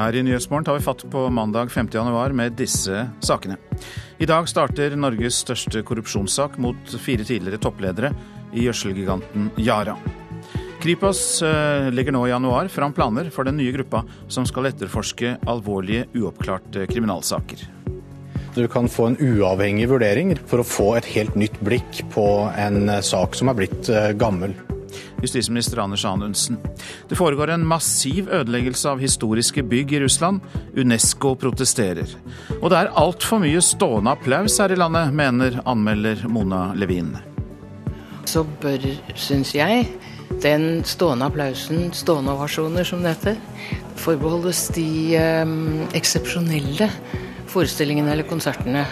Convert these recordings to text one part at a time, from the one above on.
Her i Nyhetsmorgen tar vi fatt på mandag 5. januar med disse sakene. I dag starter Norges største korrupsjonssak mot fire tidligere toppledere i gjødselgiganten Yara. Kripos eh, legger nå i januar fram planer for den nye gruppa som skal etterforske alvorlige uoppklarte kriminalsaker. Du kan få en uavhengig vurdering for å få et helt nytt blikk på en sak som er blitt eh, gammel justisminister Anders Anundsen. Det foregår en massiv ødeleggelse av historiske bygg i Russland. Unesco protesterer. Og det er altfor mye stående applaus her i landet, mener anmelder Mona Levin. Så bør, syns jeg, den stående applausen, stående ovasjoner som dette, forbeholdes de eh, eksepsjonelle forestillingene eller konsertene.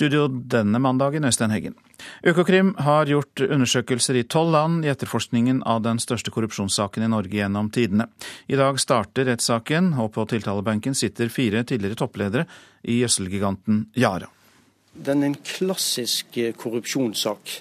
Studio denne mandagen, Øystein Heggen. Økokrim har gjort undersøkelser i tolv land i etterforskningen av den største korrupsjonssaken i Norge gjennom tidene. I dag starter rettssaken, og på tiltalebenken sitter fire tidligere toppledere i gjødselgiganten Yara. Den er en klassisk eh, korrupsjonssak,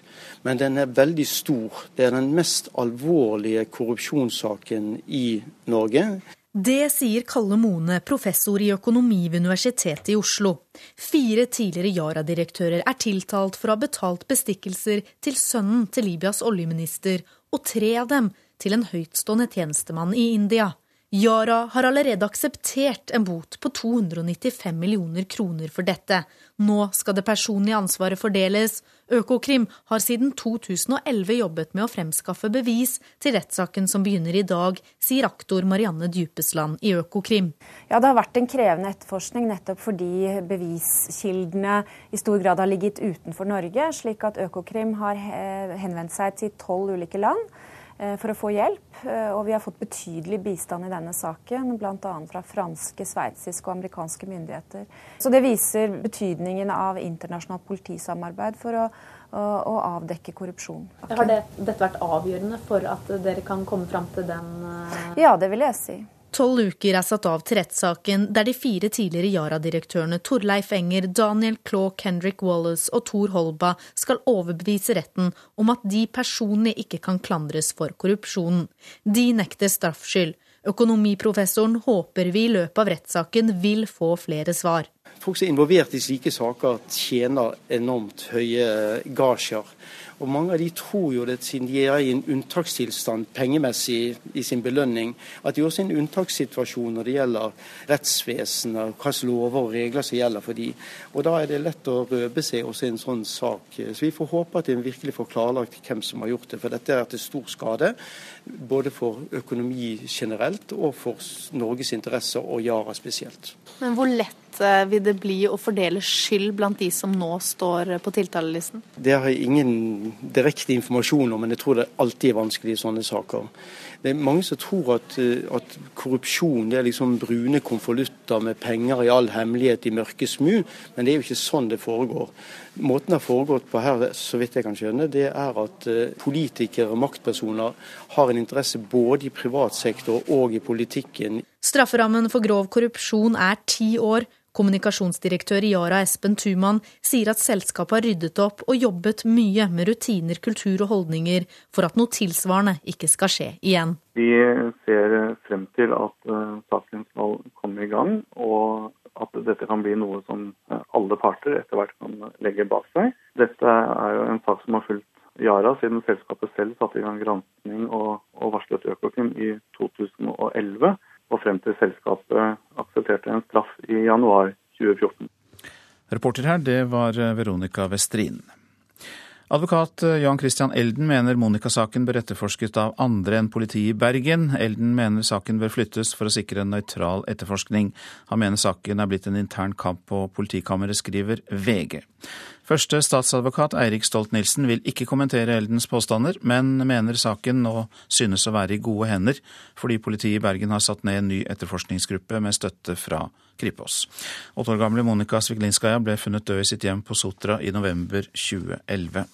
men den er veldig stor. Det er den mest alvorlige korrupsjonssaken i Norge. Det sier Kalle Mone, professor i økonomi ved Universitetet i Oslo. Fire tidligere Yara-direktører er tiltalt for å ha betalt bestikkelser til sønnen til Libyas oljeminister, og tre av dem til en høytstående tjenestemann i India. Yara har allerede akseptert en bot på 295 millioner kroner for dette. Nå skal det personlige ansvaret fordeles. Økokrim har siden 2011 jobbet med å fremskaffe bevis til rettssaken som begynner i dag, sier aktor Marianne Djupesland i Økokrim. Ja, Det har vært en krevende etterforskning nettopp fordi beviskildene i stor grad har ligget utenfor Norge, slik at Økokrim har henvendt seg til tolv ulike land for å få hjelp. Eh, og vi har fått betydelig bistand i denne saken, bl.a. fra franske, sveitsiske og amerikanske myndigheter. Så det viser betydningen av internasjonalt politisamarbeid for å, å, å avdekke korrupsjon. Har det, dette vært avgjørende for at dere kan komme fram til den uh... Ja, det vil jeg si. Tolv uker er satt av til rettssaken der de fire tidligere Yara-direktørene Torleif Enger, Daniel Clauk, Kendrick Wallace og Thor Holba skal overbevise retten om at de personlig ikke kan klandres for korrupsjonen. De nekter straffskyld. Økonomiprofessoren håper vi i løpet av rettssaken vil få flere svar. Folk som er involvert i slike saker, tjener enormt høye gasjer. Og mange av de tror jo det siden de er i en unntakstilstand pengemessig i sin belønning, at de også er i en unntakssituasjon når det gjelder rettsvesenet, hvilke lover og regler som gjelder for de. Og da er det lett å røpe seg også i en sånn sak. Så vi får håpe at en virkelig får klarlagt hvem som har gjort det. For dette er til stor skade, både for økonomi generelt og for Norges interesser, og Yara spesielt. Men hvor lett Eh, vil det bli å fordele skyld blant de som nå står på tiltalelisten? Det har jeg ingen direkte informasjon om, men jeg tror det alltid er vanskelig i sånne saker. Det er mange som tror at, eh, at korrupsjon det er liksom brune konvolutter med penger i all hemmelighet i mørke smu, men det er jo ikke sånn det foregår. Måten det har foregått på her, så vidt jeg kan skjønne, det er at eh, politikere og maktpersoner har en interesse både i privat sektor og i politikken. Strafferammen for grov korrupsjon er ti år. Kommunikasjonsdirektør i Yara Espen Thuman sier at selskapet har ryddet opp og jobbet mye med rutiner, kultur og holdninger for at noe tilsvarende ikke skal skje igjen. Vi ser frem til at uh, saken skal komme i gang, og at dette kan bli noe som uh, alle parter etter hvert kan legge bak seg. Dette er jo en sak som har fulgt Yara siden selskapet selv satte i gang granskning og, og varslet Økokrim i 2011 og frem til selskapet aksepterte en straff i januar 2014. Reporter her, det var Veronica Westrin. Advokat Jan Christian Elden mener Monica-saken bør etterforskes av andre enn politiet i Bergen. Elden mener saken bør flyttes for å sikre en nøytral etterforskning. Han mener saken er blitt en intern kamp på politikammeret, skriver VG. Første statsadvokat Eirik Stolt-Nielsen vil ikke kommentere Eldens påstander, men mener saken nå synes å være i gode hender, fordi politiet i Bergen har satt ned en ny etterforskningsgruppe med støtte fra Kripos. Åtte år gamle Monika Sviglinskaja ble funnet død i sitt hjem på Sotra i november 2011.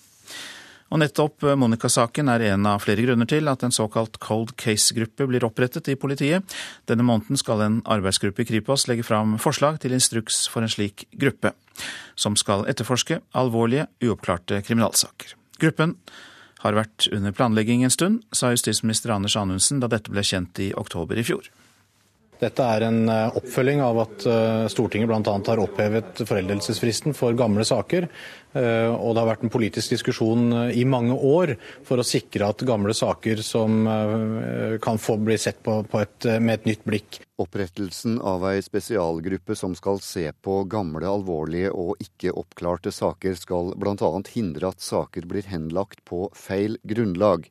Og nettopp Monica-saken er en av flere grunner til at en såkalt cold case-gruppe blir opprettet i politiet. Denne måneden skal en arbeidsgruppe i Kripos legge fram forslag til instruks for en slik gruppe, som skal etterforske alvorlige, uoppklarte kriminalsaker. Gruppen har vært under planlegging en stund, sa justisminister Anders Anundsen da dette ble kjent i oktober i fjor. Dette er en eh, oppfølging av at eh, Stortinget bl.a. har opphevet foreldelsesfristen for gamle saker. Eh, og det har vært en politisk diskusjon i mange år for å sikre at gamle saker som kan få bli sett på, på et, med et nytt blikk. Opprettelsen av ei spesialgruppe som skal se på gamle, alvorlige og ikke oppklarte saker, skal bl.a. hindre at saker blir henlagt på feil grunnlag.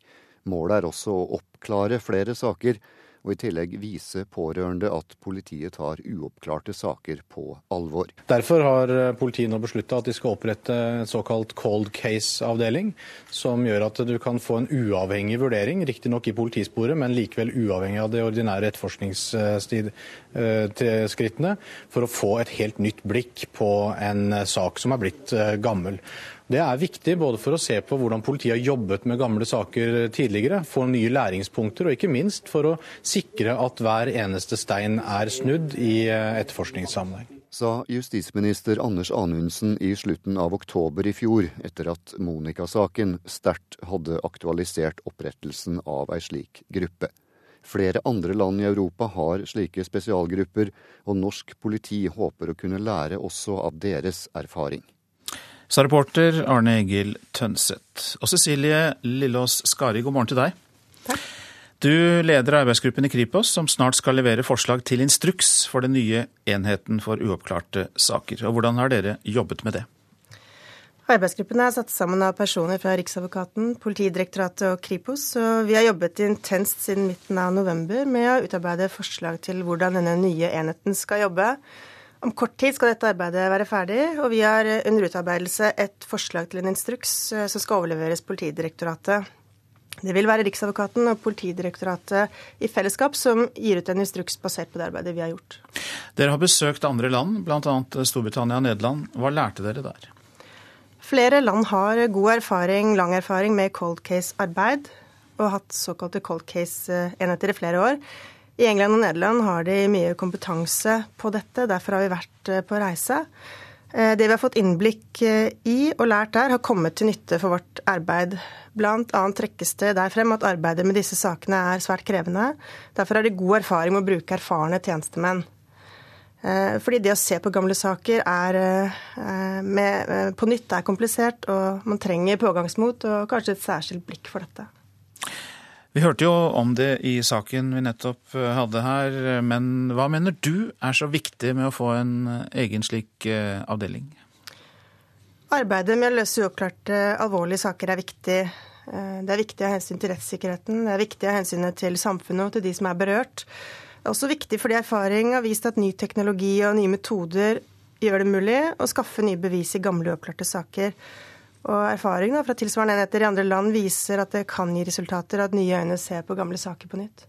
Målet er også å oppklare flere saker og i tillegg vise pårørende at politiet tar uoppklarte saker på alvor. Derfor har eh, politiet nå beslutta at de skal opprette en såkalt cold case-avdeling, som gjør at du kan få en uavhengig vurdering, riktignok i politisporet, men likevel uavhengig av de ordinære etterforskningsskrittene, for å få et helt nytt blikk på en sak som er blitt eh, gammel. Det er viktig både for å se på hvordan politiet har jobbet med gamle saker tidligere, få nye læringspunkter, og ikke minst for å sikre at hver eneste stein er snudd i eh, etterforskningssammenheng. Sa justisminister Anders Anundsen i slutten av oktober i fjor, etter at Monica-saken sterkt hadde aktualisert opprettelsen av ei slik gruppe. Flere andre land i Europa har slike spesialgrupper, og norsk politi håper å kunne lære også av deres erfaring sa reporter Arne Egil Tønseth. Og Cecilie Lillås Skari, god morgen til deg. Takk. Du leder arbeidsgruppen i Kripos, som snart skal levere forslag til instruks for den nye enheten for uoppklarte saker. Og Hvordan har dere jobbet med det? Arbeidsgruppen er satt sammen av personer fra Riksadvokaten, Politidirektoratet og Kripos, og vi har jobbet intenst siden midten av november med å utarbeide forslag til hvordan denne nye enheten skal jobbe om kort tid skal dette arbeidet være ferdig, og vi har under utarbeidelse et forslag til en instruks eh, som skal overleveres Politidirektoratet. Det vil være Riksadvokaten og Politidirektoratet i fellesskap som gir ut en instruks basert på det arbeidet vi har gjort. Dere har besøkt andre land, bl.a. Storbritannia og Nederland. Hva lærte dere der? Flere land har god erfaring, lang erfaring med cold case-arbeid, og hatt såkalte cold case-enheter i flere år. I England og Nederland har de mye kompetanse på dette, derfor har vi vært eh, på reise. Eh, det vi har fått innblikk eh, i og lært der, har kommet til nytte for vårt arbeid. Annet trekkes det der frem at arbeidet med disse sakene er svært krevende. Derfor har de god erfaring med å bruke erfarne tjenestemenn. Fordi det å se på gamle saker er, med, på nytt er komplisert, og man trenger pågangsmot og kanskje et særskilt blikk for dette. Vi hørte jo om det i saken vi nettopp eh, hadde her, men hva mener du er så viktig med å få en eh, egen slik eh, avdeling? Arbeidet med å løse uoppklarte alvorlige saker er viktig. Det er viktig av hensyn til rettssikkerheten, det er viktig av hensynet til samfunnet og til de som er berørt. Det er også viktig fordi erfaring har vist at ny teknologi og nye metoder gjør det mulig å skaffe nye bevis i gamle uoppklarte saker. Og erfaring fra tilsvarende enheter i andre land viser at det kan gi resultater, at nye øyne ser på gamle saker på nytt.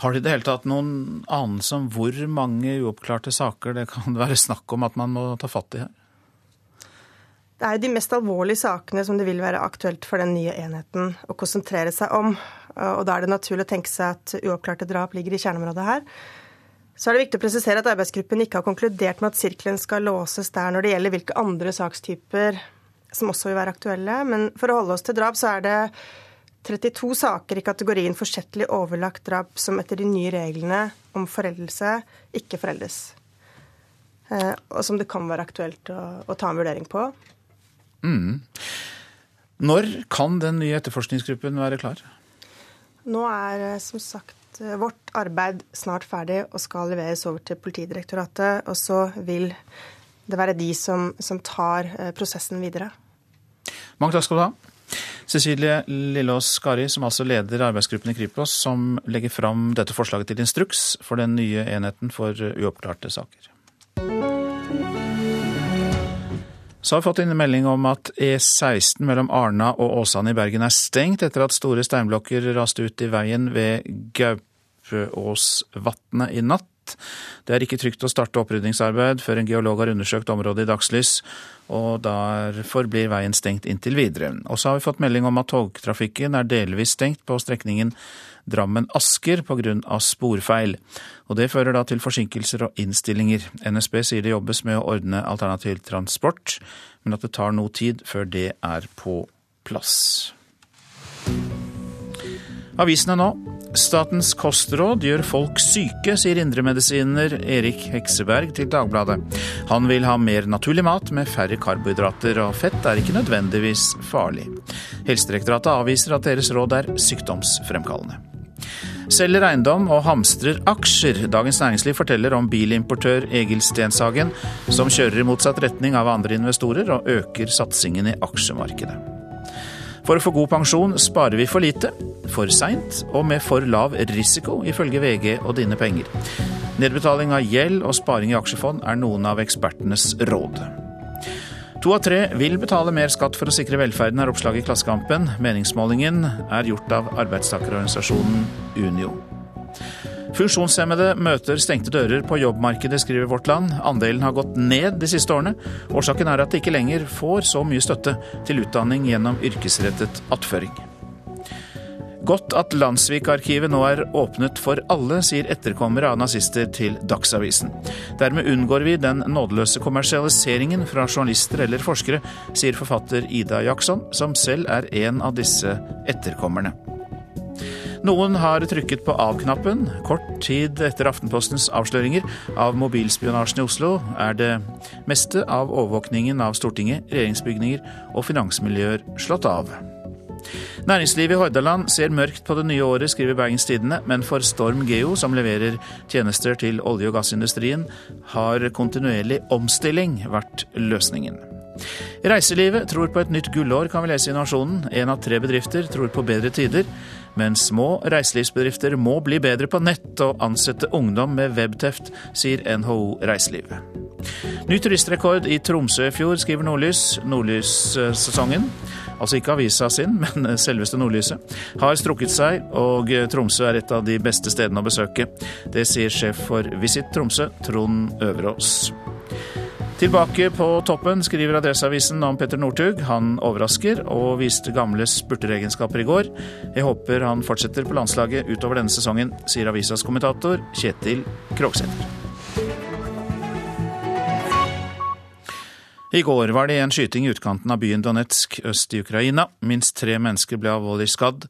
Har de i det hele tatt noen anelse om hvor mange uoppklarte saker det kan være snakk om at man må ta fatt i her? Det er jo de mest alvorlige sakene som det vil være aktuelt for den nye enheten å konsentrere seg om. Og da er det naturlig å tenke seg at uoppklarte drap ligger i kjerneområdet her. Så er det viktig å presisere at arbeidsgruppen ikke har konkludert med at sirkelen skal låses der når det gjelder hvilke andre sakstyper som også vil være aktuelle. Men for å holde oss til drap, så er det 32 saker i kategorien forsettlig overlagt drap som etter de nye reglene om foreldelse ikke foreldes. Eh, og som det kan være aktuelt å, å ta en vurdering på. Mm. Når kan den nye etterforskningsgruppen være klar? Nå er eh, som sagt eh, vårt arbeid snart ferdig og skal leveres over til Politidirektoratet. Og så vil det være de som, som tar eh, prosessen videre. Mange takk skal du ha. Cecilie Lillås Skari, som altså leder arbeidsgruppen i Kripos, som legger fram dette forslaget til instruks for den nye enheten for uoppklarte saker. Så har vi fått inn en melding om at E16 mellom Arna og Åsane i Bergen er stengt etter at store steinblokker raste ut i veien ved Gaupåsvatnet i natt. Det er ikke trygt å starte opprydningsarbeid før en geolog har undersøkt området i dagslys, og derfor blir veien stengt inntil videre. Og så har vi fått melding om at togtrafikken er delvis stengt på strekningen Drammen-Asker pga. sporfeil. Og Det fører da til forsinkelser og innstillinger. NSB sier det jobbes med å ordne alternativ transport, men at det tar noe tid før det er på plass. Avisene nå. Statens kostråd gjør folk syke, sier indremedisiner Erik Hekseberg til Dagbladet. Han vil ha mer naturlig mat med færre karbohydrater, og fett er ikke nødvendigvis farlig. Helsedirektoratet avviser at deres råd er sykdomsfremkallende. Selger eiendom og hamstrer aksjer. Dagens Næringsliv forteller om bilimportør Egil Stenshagen, som kjører i motsatt retning av andre investorer og øker satsingen i aksjemarkedet. For å få god pensjon sparer vi for lite, for seint og med for lav risiko, ifølge VG og Dine Penger. Nedbetaling av gjeld og sparing i aksjefond er noen av ekspertenes råd. To av tre vil betale mer skatt for å sikre velferden, er oppslaget i Klassekampen. Meningsmålingen er gjort av arbeidstakerorganisasjonen Unio. Funksjonshemmede møter stengte dører på jobbmarkedet, skriver Vårt Land. Andelen har gått ned de siste årene. Årsaken er at de ikke lenger får så mye støtte til utdanning gjennom yrkesrettet attføring. Godt at Landsvik-arkivet nå er åpnet for alle, sier etterkommere av nazister til Dagsavisen. Dermed unngår vi den nådeløse kommersialiseringen fra journalister eller forskere, sier forfatter Ida Jackson, som selv er en av disse etterkommerne. Noen har trykket på av-knappen. Kort tid etter Aftenpostens avsløringer av mobilspionasjen i Oslo er det meste av overvåkningen av Stortinget, regjeringsbygninger og finansmiljøer slått av. Næringslivet i Hordaland ser mørkt på det nye året, skriver Bergens Tidende, men for Storm Geo, som leverer tjenester til olje- og gassindustrien, har kontinuerlig omstilling vært løsningen. Reiselivet tror på et nytt gullår, kan vi lese i Nasjonen. En av tre bedrifter tror på bedre tider. Men små reiselivsbedrifter må bli bedre på nett og ansette ungdom med webteft, sier NHO Reiseliv. Ny turistrekord i Tromsø i fjor, skriver Nordlys. Nordlyssesongen, altså ikke avisa sin, men selveste Nordlyset, har strukket seg, og Tromsø er et av de beste stedene å besøke. Det sier sjef for Visit Tromsø, Trond Øverås. Tilbake på toppen skriver Adresseavisen om Petter Northug. Han overrasker og viste gamle spurteregenskaper i går. Jeg håper han fortsetter på landslaget utover denne sesongen, sier avisas kommentator Kjetil Krogsæter. I går var det en skyting i utkanten av byen Donetsk øst i Ukraina. Minst tre mennesker ble alvorlig skadd.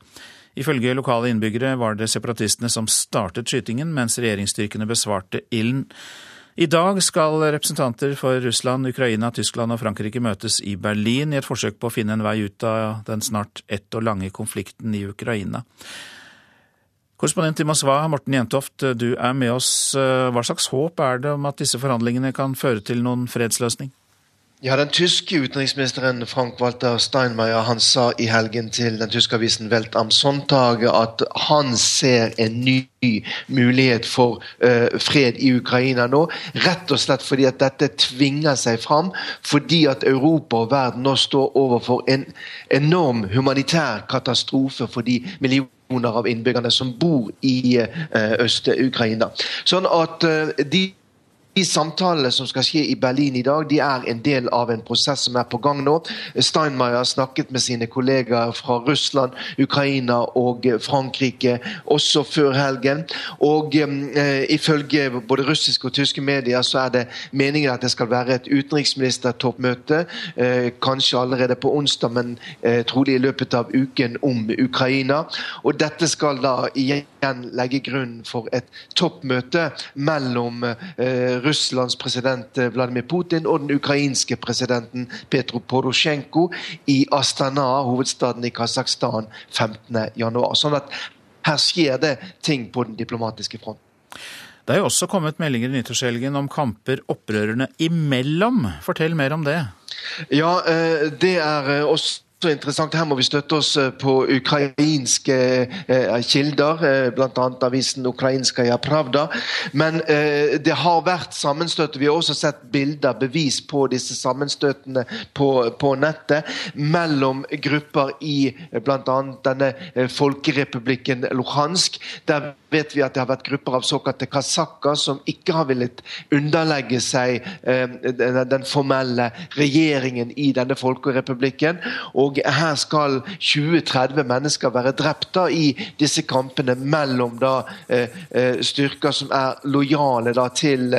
Ifølge lokale innbyggere var det separatistene som startet skytingen, mens regjeringsstyrkene besvarte ilden. I dag skal representanter for Russland, Ukraina, Tyskland og Frankrike møtes i Berlin i et forsøk på å finne en vei ut av den snart ett år lange konflikten i Ukraina. Korrespondent i Moskva, Morten Jentoft, du er med oss. Hva slags håp er det om at disse forhandlingene kan føre til noen fredsløsning? Ja, Den tyske utenriksministeren Frank-Walter Steinmeier han sa i helgen til den tyske avisen Welt am Sonntag at han ser en ny mulighet for uh, fred i Ukraina nå. Rett og slett fordi at dette tvinger seg fram. Fordi at Europa og verden nå står overfor en enorm humanitær katastrofe for de millioner av innbyggerne som bor i uh, Øst-Ukraina. Sånn at uh, de de samtalene som skal skje i Berlin i dag, de er en del av en prosess som er på gang nå. Steinmeier snakket med sine kollegaer fra Russland, Ukraina og Frankrike også før helgen. Og eh, ifølge både russiske og tyske medier så er det meningen at det skal være et utenriksministertoppmøte, eh, kanskje allerede på onsdag, men eh, trolig i løpet av uken om Ukraina. Og dette skal da igjen legge grunnen for et toppmøte mellom eh, Russlands president eh, Vladimir Putin og den ukrainske presidenten Petro Porosjenko i Astana, hovedstaden i Kasakhstan, 15.1. Sånn at her skjer det ting på den diplomatiske fronten. Det er jo også kommet meldinger i nyttårshelgen om kamper opprørerne imellom. Fortell mer om det. Ja, eh, det er eh, også så interessant. Her må vi støtte oss på ukrainske eh, kilder, eh, bl.a. avisen Ukrainskaja Pravda. Men eh, det har vært sammenstøt. Vi har også sett bilder, bevis på disse sammenstøtene på, på nettet mellom grupper i bl.a. denne eh, folkerepublikken Luhansk. Der vet vi at det har vært grupper av såkalte kasakker som ikke har villet underlegge seg eh, den formelle regjeringen i denne folkerepublikken. og og her skal 20-30 mennesker være drept da, i disse kampene mellom da, styrker som er lojale da, til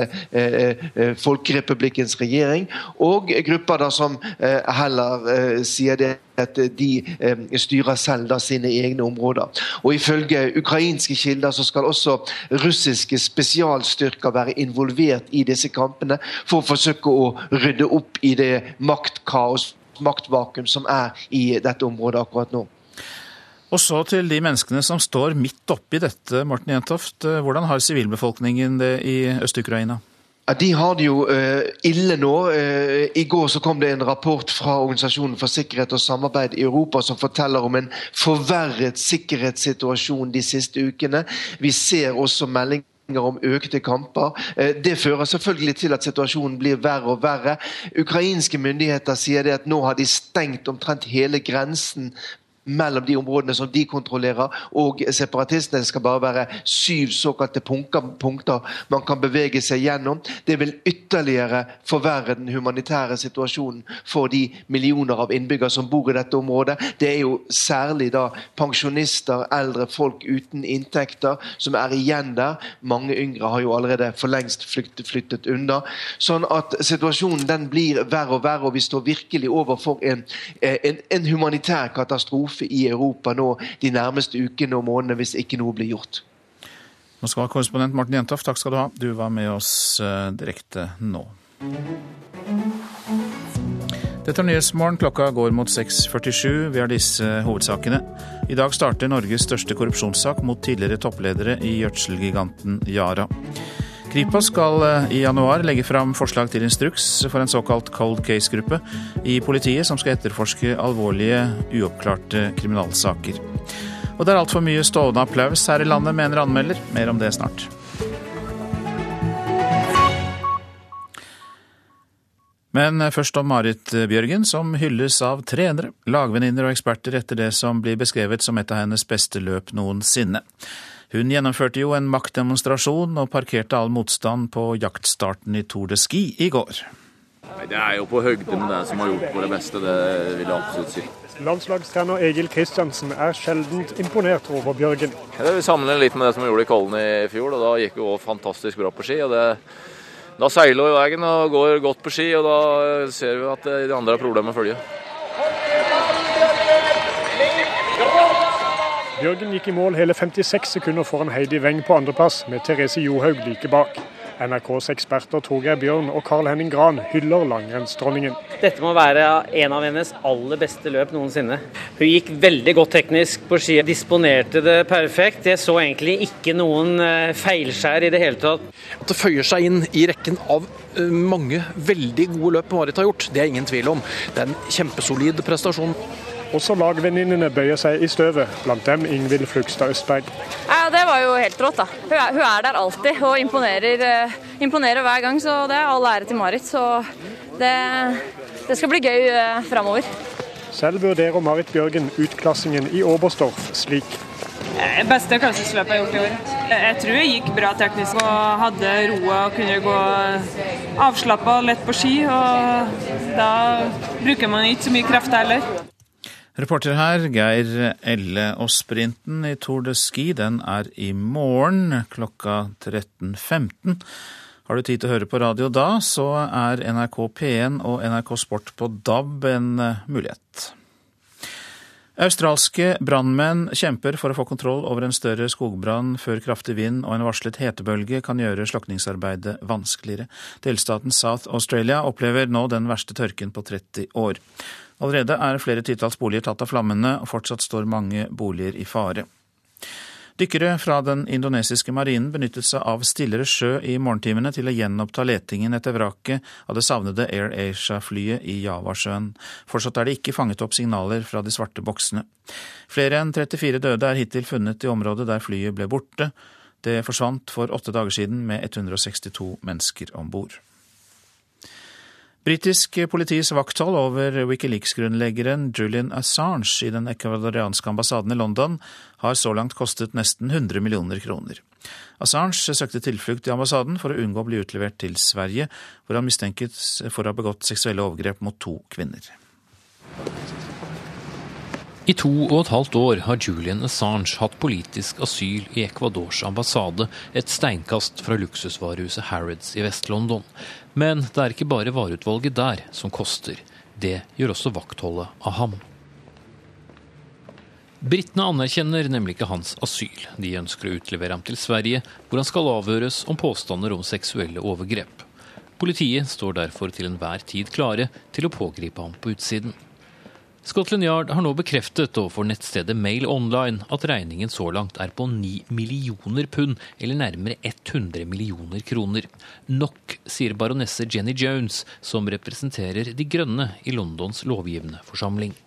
Folkerepublikkens regjering, og grupper da, som heller sier det at de styrer selv da, sine egne områder. Og Ifølge ukrainske kilder så skal også russiske spesialstyrker være involvert i disse kampene for å forsøke å rydde opp i det maktkaos, maktvakuum som er i dette området akkurat nå. Og så til de menneskene som står midt oppi dette, Morten Jentoft. Hvordan har sivilbefolkningen det i Øst-Ukraina? Ja, De har det jo uh, ille nå. Uh, I går så kom det en rapport fra Organisasjonen for sikkerhet og samarbeid i Europa som forteller om en forverret sikkerhetssituasjon de siste ukene. Vi ser også meldinger om økte kamper. Eh, det fører selvfølgelig til at situasjonen blir verre og verre. Ukrainske myndigheter sier det at nå har de stengt omtrent hele grensen mellom de områdene som de kontrollerer, og separatistene. Det skal bare være syv såkalte punkter man kan bevege seg gjennom. Det vil ytterligere forverre den humanitære situasjonen for de millioner av innbyggere som bor i dette området. Det er jo særlig da pensjonister, eldre folk uten inntekter som er igjen der. Mange yngre har jo allerede for lengst flyttet, flyttet unna. Sånn at situasjonen den blir verre og verre, og vi står virkelig overfor en, en, en humanitær katastrofe katastrofe i Europa nå de nærmeste ukene og månedene hvis ikke noe blir gjort. Moskva-korrespondent Morten Jentoft, takk skal du ha. Du var med oss eh, direkte nå. Dette er Nyhetsmorgen. Klokka går mot 6.47. Vi har disse hovedsakene. I dag starter Norges største korrupsjonssak mot tidligere toppledere i gjødselgiganten Yara. Kripos skal eh, i januar legge fram forslag til instruks for en såkalt cold case-gruppe i politiet som skal etterforske alvorlige, uoppklarte kriminalsaker. Og det er altfor mye stående applaus her i landet, mener anmelder. Mer om det snart. Men først om Marit Bjørgen, som hylles av trenere, lagvenninner og eksperter etter det som blir beskrevet som et av hennes beste løp noensinne. Hun gjennomførte jo en maktdemonstrasjon og parkerte all motstand på jaktstarten i Tour de Ski i går. Det er jo på høgde med det som har gjort på det beste, det vil jeg absolutt si. Landslagstrener Egil Kristiansen er sjeldent imponert over Bjørgen. Det vi sammenligne litt med det som vi gjorde i Kollen i fjor, og da gikk vi også fantastisk bra på ski. og det da seiler hun i veien og går godt på ski, og da ser vi at de andre har problemer med å følge. Bjørgen gikk i mål hele 56 sekunder foran Heidi Weng på andreplass, med Therese Johaug like bak. NRKs eksperter Torgeir Bjørn og Carl Henning Gran hyller langrennsdronningen. Dette må være en av hennes aller beste løp noensinne. Hun gikk veldig godt teknisk på ski, disponerte det perfekt. Jeg så egentlig ikke noen eh, feilskjær i det hele tatt. At det føyer seg inn i rekken av eh, mange veldig gode løp Marit har gjort, det er ingen tvil om. Det er en kjempesolid prestasjon. Også lagvenninnene bøyer seg i støvet, blant dem Ingvild Flugstad Østberg. Ja, det var jo helt rått, da. Hun er, hun er der alltid og imponerer, uh, imponerer, hver gang. Så det er all ære til Marit. Så det, det skal bli gøy uh, framover. Selv vurderer Marit Bjørgen utklassingen i Oberstdorf slik. Det beste klassesløpet jeg har gjort i år. Jeg tror jeg gikk bra teknisk og hadde roa og kunne gå avslappa og lett på ski. Og da bruker man ikke så mye krefter heller. Reporter her, Geir Elle. Og sprinten i Tour de Ski den er i morgen klokka 13.15. Har du tid til å høre på radio da, så er NRK P1 og NRK Sport på DAB en eh, mulighet. Australske brannmenn kjemper for å få kontroll over en større skogbrann før kraftig vind og en varslet hetebølge kan gjøre slukningsarbeidet vanskeligere. Delstaten South Australia opplever nå den verste tørken på 30 år. Allerede er flere titalls boliger tatt av flammene, og fortsatt står mange boliger i fare. Dykkere fra den indonesiske marinen benyttet seg av stillere sjø i morgentimene til å gjenoppta letingen etter vraket av det savnede Air Asia-flyet i Javasjøen. Fortsatt er det ikke fanget opp signaler fra de svarte boksene. Flere enn 34 døde er hittil funnet i området der flyet ble borte. Det forsvant for åtte dager siden med 162 mennesker om bord. Britisk politis vakthold over Wikileaks-grunnleggeren Julian Assange i den ekvadorianske ambassaden i London har så langt kostet nesten 100 millioner kroner. Assange søkte tilflukt i ambassaden for å unngå å bli utlevert til Sverige, hvor han mistenkes for å ha begått seksuelle overgrep mot to kvinner. I to og et halvt år har Julian Assange hatt politisk asyl i Ecuadors ambassade, et steinkast fra luksusvarehuset Harrods i Vest-London. Men det er ikke bare vareutvalget der som koster. Det gjør også vaktholdet av ham. Britene anerkjenner nemlig ikke hans asyl. De ønsker å utlevere ham til Sverige, hvor han skal avhøres om påstander om seksuelle overgrep. Politiet står derfor til enhver tid klare til å pågripe ham på utsiden. Scotland Yard har nå bekreftet overfor nettstedet Mail Online at regningen så langt er på 9 millioner pund, eller nærmere 100 millioner kroner. Nok, sier baronesse Jenny Jones, som representerer De grønne i Londons lovgivende forsamling.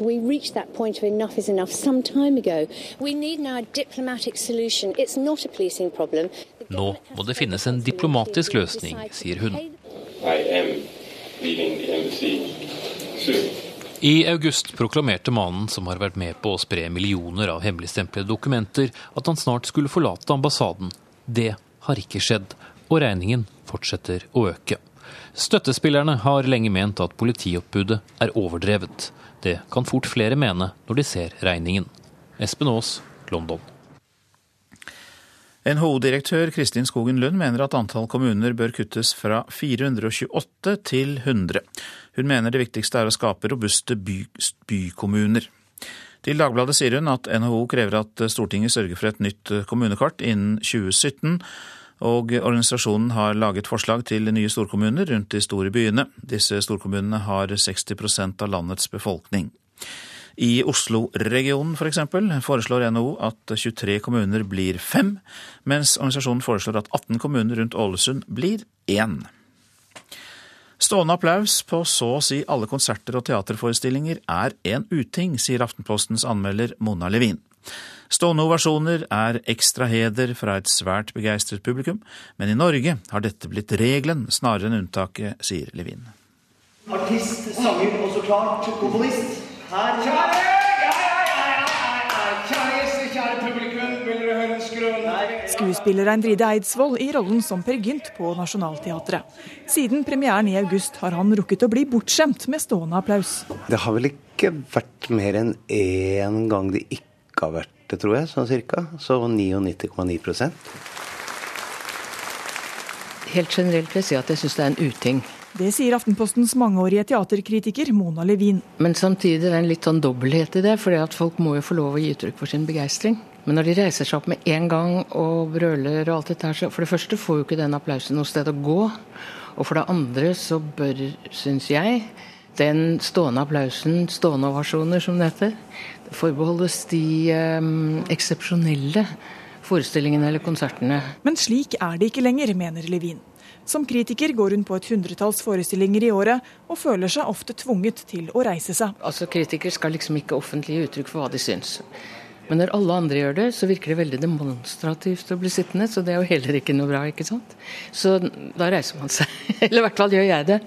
We reached that point of enough is enough some time ago. We need now a diplomatic solution. It's not a policing problem. Nå må det finnes en diplomatisk løsning, sier hun. I am leaving the embassy soon. I august proklamerte mannen, som har vært med på å spre millioner av hemmeligstemplede dokumenter, at han snart skulle forlate ambassaden. Det har ikke skjedd, og regningen fortsetter å øke. Støttespillerne har lenge ment at politioppbudet er overdrevet. Det kan fort flere mene når de ser regningen. Espen Aas, London. NHO-direktør Kristin Skogen Lund mener at antall kommuner bør kuttes fra 428 til 100. Hun mener det viktigste er å skape robuste by, bykommuner. Til Dagbladet sier hun at NHO krever at Stortinget sørger for et nytt kommunekart innen 2017, og organisasjonen har laget forslag til nye storkommuner rundt de store byene. Disse storkommunene har 60% av landets befolkning. I Oslo-regionen f.eks. For foreslår NHO at 23 kommuner blir fem, mens organisasjonen foreslår at 18 kommuner rundt Ålesund blir én. Stående applaus på så å si alle konserter og teaterforestillinger er en uting, sier Aftenpostens anmelder Mona Levin. Stående ovasjoner er ekstra heder fra et svært begeistret publikum, men i Norge har dette blitt regelen snarere enn unntaket, sier Levin. Artist, sanger og så klart komponist. Her. Kjære, ja, ja, ja, kjære gjester, kjære publikum, vil dere høre en skrøne? Skuespiller Eindride Eidsvoll i rollen som Per Gynt på Nationaltheatret. Siden premieren i august har han rukket å bli bortskjemt med stående applaus. Det har vel ikke vært mer enn én gang det ikke har vært det, tror jeg, sånn cirka. Så 99,9% Helt generelt vil jeg si at jeg syns det er en uting. Det sier Aftenpostens mangeårige teaterkritiker Mona Levin. Men samtidig er det en litt sånn dobbelthet i det, for folk må jo få lov å gi uttrykk for sin begeistring. Men når de reiser seg opp med en gang og brøler og alt dette her, så for det første får jo ikke den applausen noe sted å gå. Og for det andre så bør, syns jeg, den stående applausen, stående ovasjoner som det heter, forbeholdes de um, eksepsjonelle forestillingene eller konsertene. Men slik er det ikke lenger, mener Levin. Som kritiker går hun på et hundretalls forestillinger i året, og føler seg ofte tvunget til å reise seg. Altså, Kritikere skal liksom ikke offentlig gi uttrykk for hva de syns. Men når alle andre gjør det, så virker det veldig demonstrativt å bli sittende. Så det er jo heller ikke noe bra, ikke sant. Så da reiser man seg. Eller i hvert fall gjør jeg det.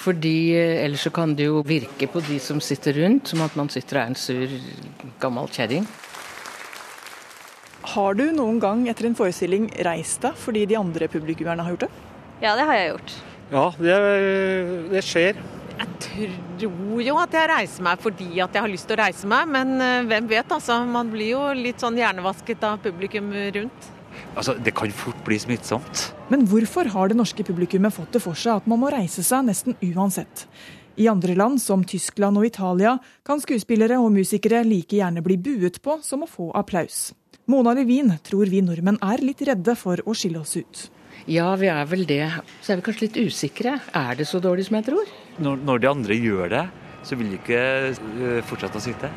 Fordi eh, ellers så kan det jo virke på de som sitter rundt, som at man sitter og er en sur gammel kjerring. Har du noen gang etter en forestilling reist deg fordi de andre publikummerne har gjort det? Ja, det har jeg gjort. Ja, det, det, skjer. Jeg tror jo at jeg reiser meg fordi at jeg har lyst til å reise meg, men eh, hvem vet, altså. Man blir jo litt sånn hjernevasket av publikum rundt. Altså, Det kan fort bli smittsomt. Men hvorfor har det norske publikummet fått det for seg at man må reise seg nesten uansett? I andre land, som Tyskland og Italia, kan skuespillere og musikere like gjerne bli buet på som å få applaus. Mona Levin tror vi nordmenn er litt redde for å skille oss ut. Ja, vi er vel det. Så er vi kanskje litt usikre. Er det så dårlig som jeg tror? Når, når de andre gjør det, så vil de ikke uh, fortsette å sitte.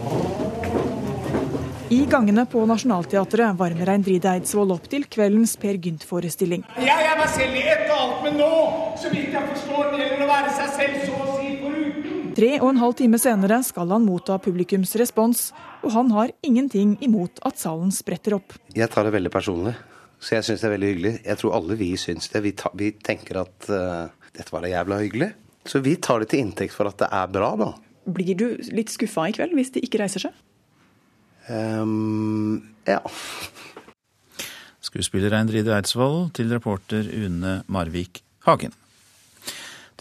I gangene på Nationaltheatret varmer Reindride Eidsvoll opp til kveldens Per Gynt-forestilling. Jeg er meg selv i ett og alt, men nå, så vidt jeg forstår, det gjelder å være seg selv så å si foruten. Tre og en halv time senere skal han motta publikums respons, og han har ingenting imot at salen spretter opp. Jeg tar det veldig personlig. Så jeg syns det er veldig hyggelig. Jeg tror alle vi syns det. Vi, ta, vi tenker at uh, dette var da jævla hyggelig. Så vi tar det til inntekt for at det er bra, da. Blir du litt skuffa i kveld hvis de ikke reiser seg? Um, ja. Skuespiller Eindride Eidsvoll til reporter Une Marvik Hagen.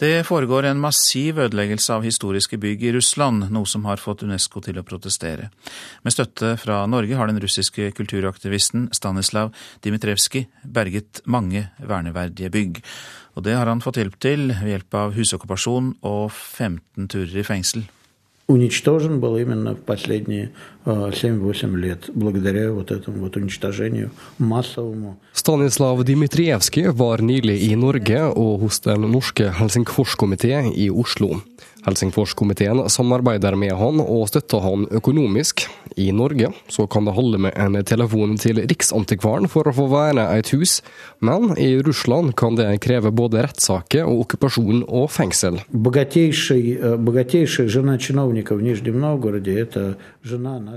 Det foregår en massiv ødeleggelse av historiske bygg i Russland, noe som har fått Unesco til å protestere. Med støtte fra Norge har den russiske kulturaktivisten Stanislav Dmitrevskij berget mange verneverdige bygg. Og det har han fått hjelp til ved hjelp av husokkupasjon og 15 turer i fengsel уничтожен был именно в последние 7-8 лет, благодаря вот этому вот уничтожению массовому. Stanislav Dmitrievskij var nylig i Norge og hos den norske Helsingforskomité i Oslo. Helsingforskomiteen samarbeider med han og støtter han økonomisk. I Norge så kan det holde med en telefon til Riksantikvaren for å få verne et hus, men i Russland kan det kreve både rettssaker og okkupasjon og fengsel.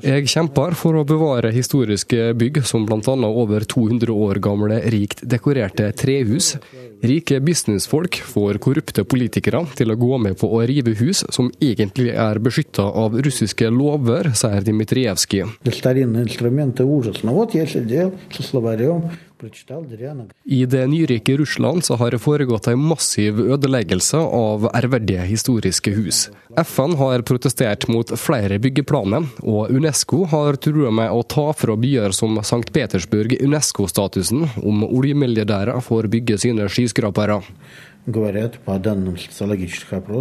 jeg kjemper for å bevare historiske bygg som bl.a. over 200 år gamle rikt dekorerte trehus. Rike businessfolk får korrupte politikere til å gå med på å rive hus som egentlig er beskytta av russiske lover, sier Dmitrievskij. I det nyrike Russland så har det foregått en massiv ødeleggelse av ærverdige historiske hus. FN har protestert mot flere byggeplaner, og Unesco har trua med å ta fra byer som St. Petersburg Unesco-statusen om oljemilliardærer får bygge sine skyskrapere.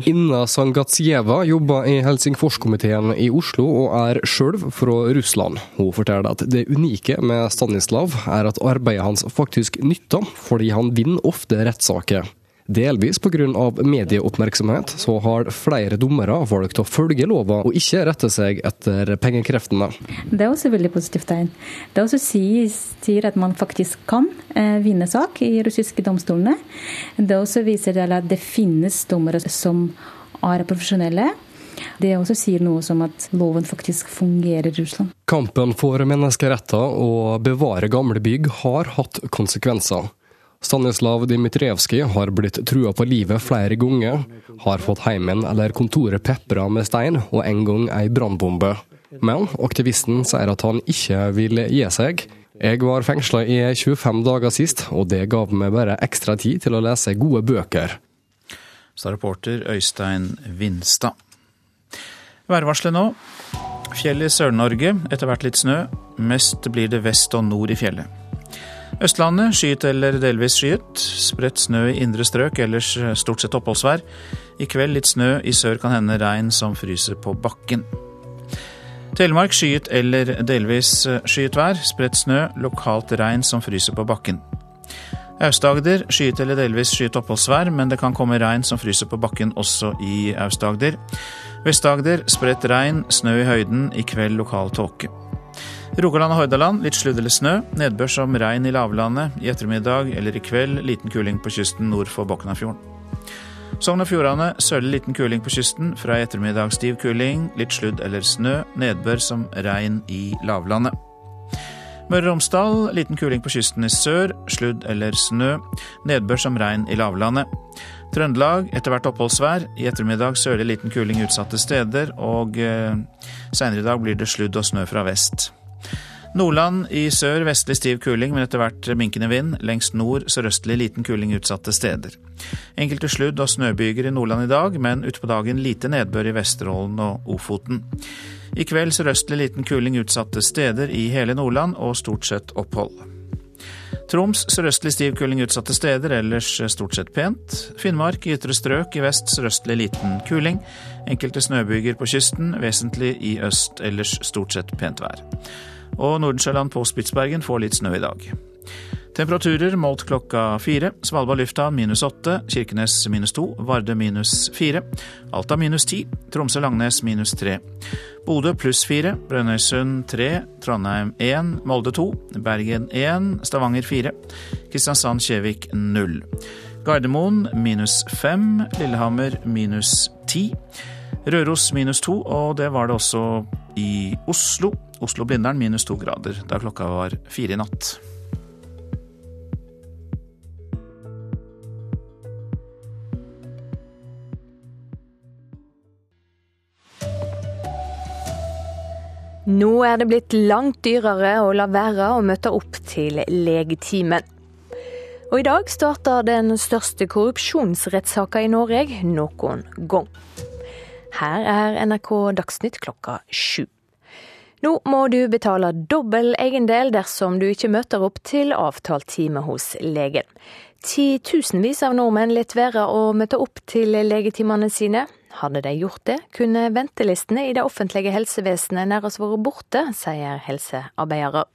Inna Sangatsjeva jobber i Helsingforskomiteen i Oslo og er sjøl fra Russland. Hun forteller at det unike med Stanislav er at arbeidet hans faktisk nytter, fordi han vinner ofte rettssaker. Delvis pga. medieoppmerksomhet så har flere dommere valgt å følge lova og ikke rette seg etter pengekreftene. Det er også veldig positivt tegn. Det også sier, sier at man faktisk kan eh, vinne sak i russiske domstolene. Det også viser at det finnes dommere som er profesjonelle. Det også sier noe som at loven faktisk fungerer i Russland. Kampen for menneskeretter og bevare gamle bygg har hatt konsekvenser. Stanislav Dmitrievskij har blitt trua på livet flere ganger, har fått heimen eller kontoret pepra med stein og en gang ei brannbombe. Men aktivisten sier at han ikke vil gi seg. Jeg var fengsla i 25 dager sist, og det gav meg bare ekstra tid til å lese gode bøker. Sa reporter Øystein Vinstad. Værvarselet nå. Fjell i Sør-Norge, etter hvert litt snø. Mest blir det vest og nord i fjellet. Østlandet skyet eller delvis skyet. Spredt snø i indre strøk, ellers stort sett oppholdsvær. I kveld litt snø, i sør kan hende regn som fryser på bakken. Telemark skyet eller delvis skyet vær. Spredt snø, lokalt regn som fryser på bakken. Aust-Agder skyet eller delvis skyet oppholdsvær, men det kan komme regn som fryser på bakken også i Aust-Agder. Vest-Agder spredt regn, snø i høyden, i kveld lokal tåke. Rogaland og Hordaland litt sludd eller snø. Nedbør som regn i lavlandet. I ettermiddag eller i kveld liten kuling på kysten nord for Boknafjorden. Sogn og Fjordane sørlig liten kuling på kysten. Fra i ettermiddag stiv kuling, litt sludd eller snø. Nedbør som regn i lavlandet. Møre og Romsdal liten kuling på kysten i sør. Sludd eller snø. Nedbør som regn i lavlandet. Trøndelag etter hvert oppholdsvær. I ettermiddag sørlig liten kuling utsatte steder. Og eh, seinere i dag blir det sludd og snø fra vest. Nordland i sør vestlig stiv kuling, men etter hvert minkende vind. Lengst nord sørøstlig liten kuling utsatte steder. Enkelte sludd- og snøbyger i Nordland i dag, men utpå dagen lite nedbør i Vesterålen og Ofoten. I kveld sørøstlig liten kuling utsatte steder i hele Nordland, og stort sett opphold. Troms sørøstlig stiv kuling utsatte steder, ellers stort sett pent. Finnmark i ytre strøk, i vest sørøstlig liten kuling. Enkelte snøbyger på kysten, vesentlig i øst, ellers stort sett pent vær. Og Nordensjøland på Spitsbergen får litt snø i dag. Temperaturer målt klokka fire. Svalbard lufthavn minus åtte. Kirkenes minus to. Vardø minus fire. Alta minus ti. Tromsø-Langnes minus tre. Bodø pluss fire. Brønnøysund tre. Trondheim én. Molde to. Bergen én. Stavanger fire. Kristiansand-Kjevik null. Gardermoen minus fem. Lillehammer minus ti. Røros minus to, og det var det også i Oslo. Oslo-Blindern minus to grader da klokka var fire i natt. Nå er det blitt langt dyrere å la være å møte opp til legetimen. Og i dag starter den største korrupsjonsrettssaka i Norge noen gang. Her er NRK Dagsnytt klokka sju. Nå må du betale dobbel egendel dersom du ikke møter opp til avtalt time hos legen. Titusenvis av nordmenn lar være å møte opp til legetimene sine. Hadde de gjort det, kunne ventelistene i det offentlige helsevesenet nærmest vært borte, sier helsearbeidere.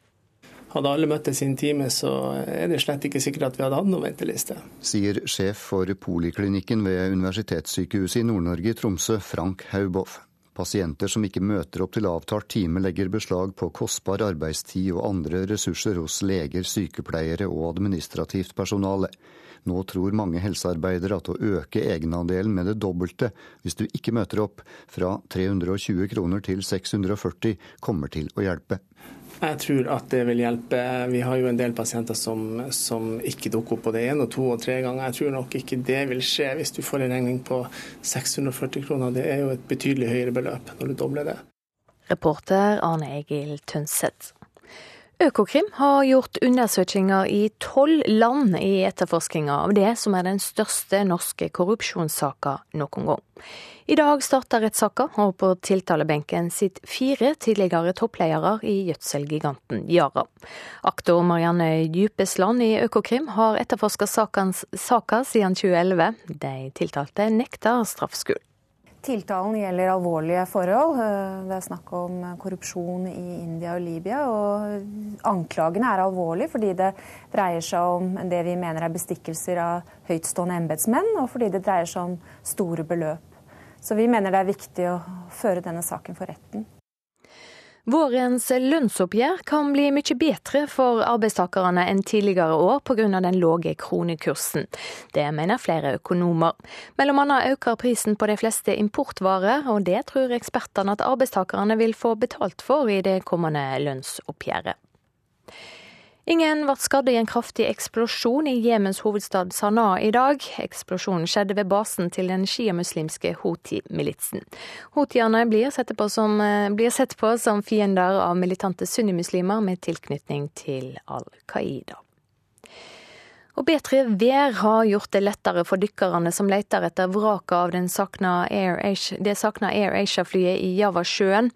Hadde alle møtt til sin time, så er det slett ikke sikkert at vi hadde hatt noen venteliste. Sier sjef for poliklinikken ved Universitetssykehuset i Nord-Norge i Tromsø, Frank Hauboff. Pasienter som ikke møter opp til avtalt time, legger beslag på kostbar arbeidstid og andre ressurser hos leger, sykepleiere og administrativt personale. Nå tror mange helsearbeidere at å øke egenandelen med det dobbelte hvis du ikke møter opp, fra 320 kroner til 640, kommer til å hjelpe. Jeg tror at det vil hjelpe. Vi har jo en del pasienter som, som ikke dukker opp det ene og to og tre ganger. Jeg tror nok ikke det vil skje hvis du får en regning på 640 kroner. Det er jo et betydelig høyere beløp når du dobler det. Reporter Arne Egil Tønseth. Økokrim har gjort undersøkelser i tolv land i etterforskninga av det som er den største norske korrupsjonssaka noen gang. I dag starter rettssaka, og på tiltalebenken sitter fire tidligere toppledere i gjødselgiganten Yara. Aktor Marianne Djupesland i Økokrim har etterforska saka siden 2011. De tiltalte nekter straffskyld. Tiltalen gjelder alvorlige forhold. Det er snakk om korrupsjon i India og Libya. Og anklagene er alvorlige fordi det dreier seg om det vi mener er bestikkelser av høytstående embetsmenn, og fordi det dreier seg om store beløp. Så vi mener det er viktig å føre denne saken for retten. Vårens lønnsoppgjør kan bli mye bedre for arbeidstakerne enn tidligere år pga. den lave kronekursen. Det mener flere økonomer. Mellom annet øker prisen på de fleste importvarer, og det tror ekspertene at arbeidstakerne vil få betalt for i det kommende lønnsoppgjøret. Ingen ble skadd i en kraftig eksplosjon i Jemens hovedstad Sanaa i dag. Eksplosjonen skjedde ved basen til den sjiamuslimske Houthi-militsen. Houthiene blir, blir sett på som fiender av militante sunnimuslimer med tilknytning til Al Qaida. Og bedre vær har gjort det lettere for dykkerne som leter etter vraket av Asia, det sakna Air Asia-flyet i Javasjøen.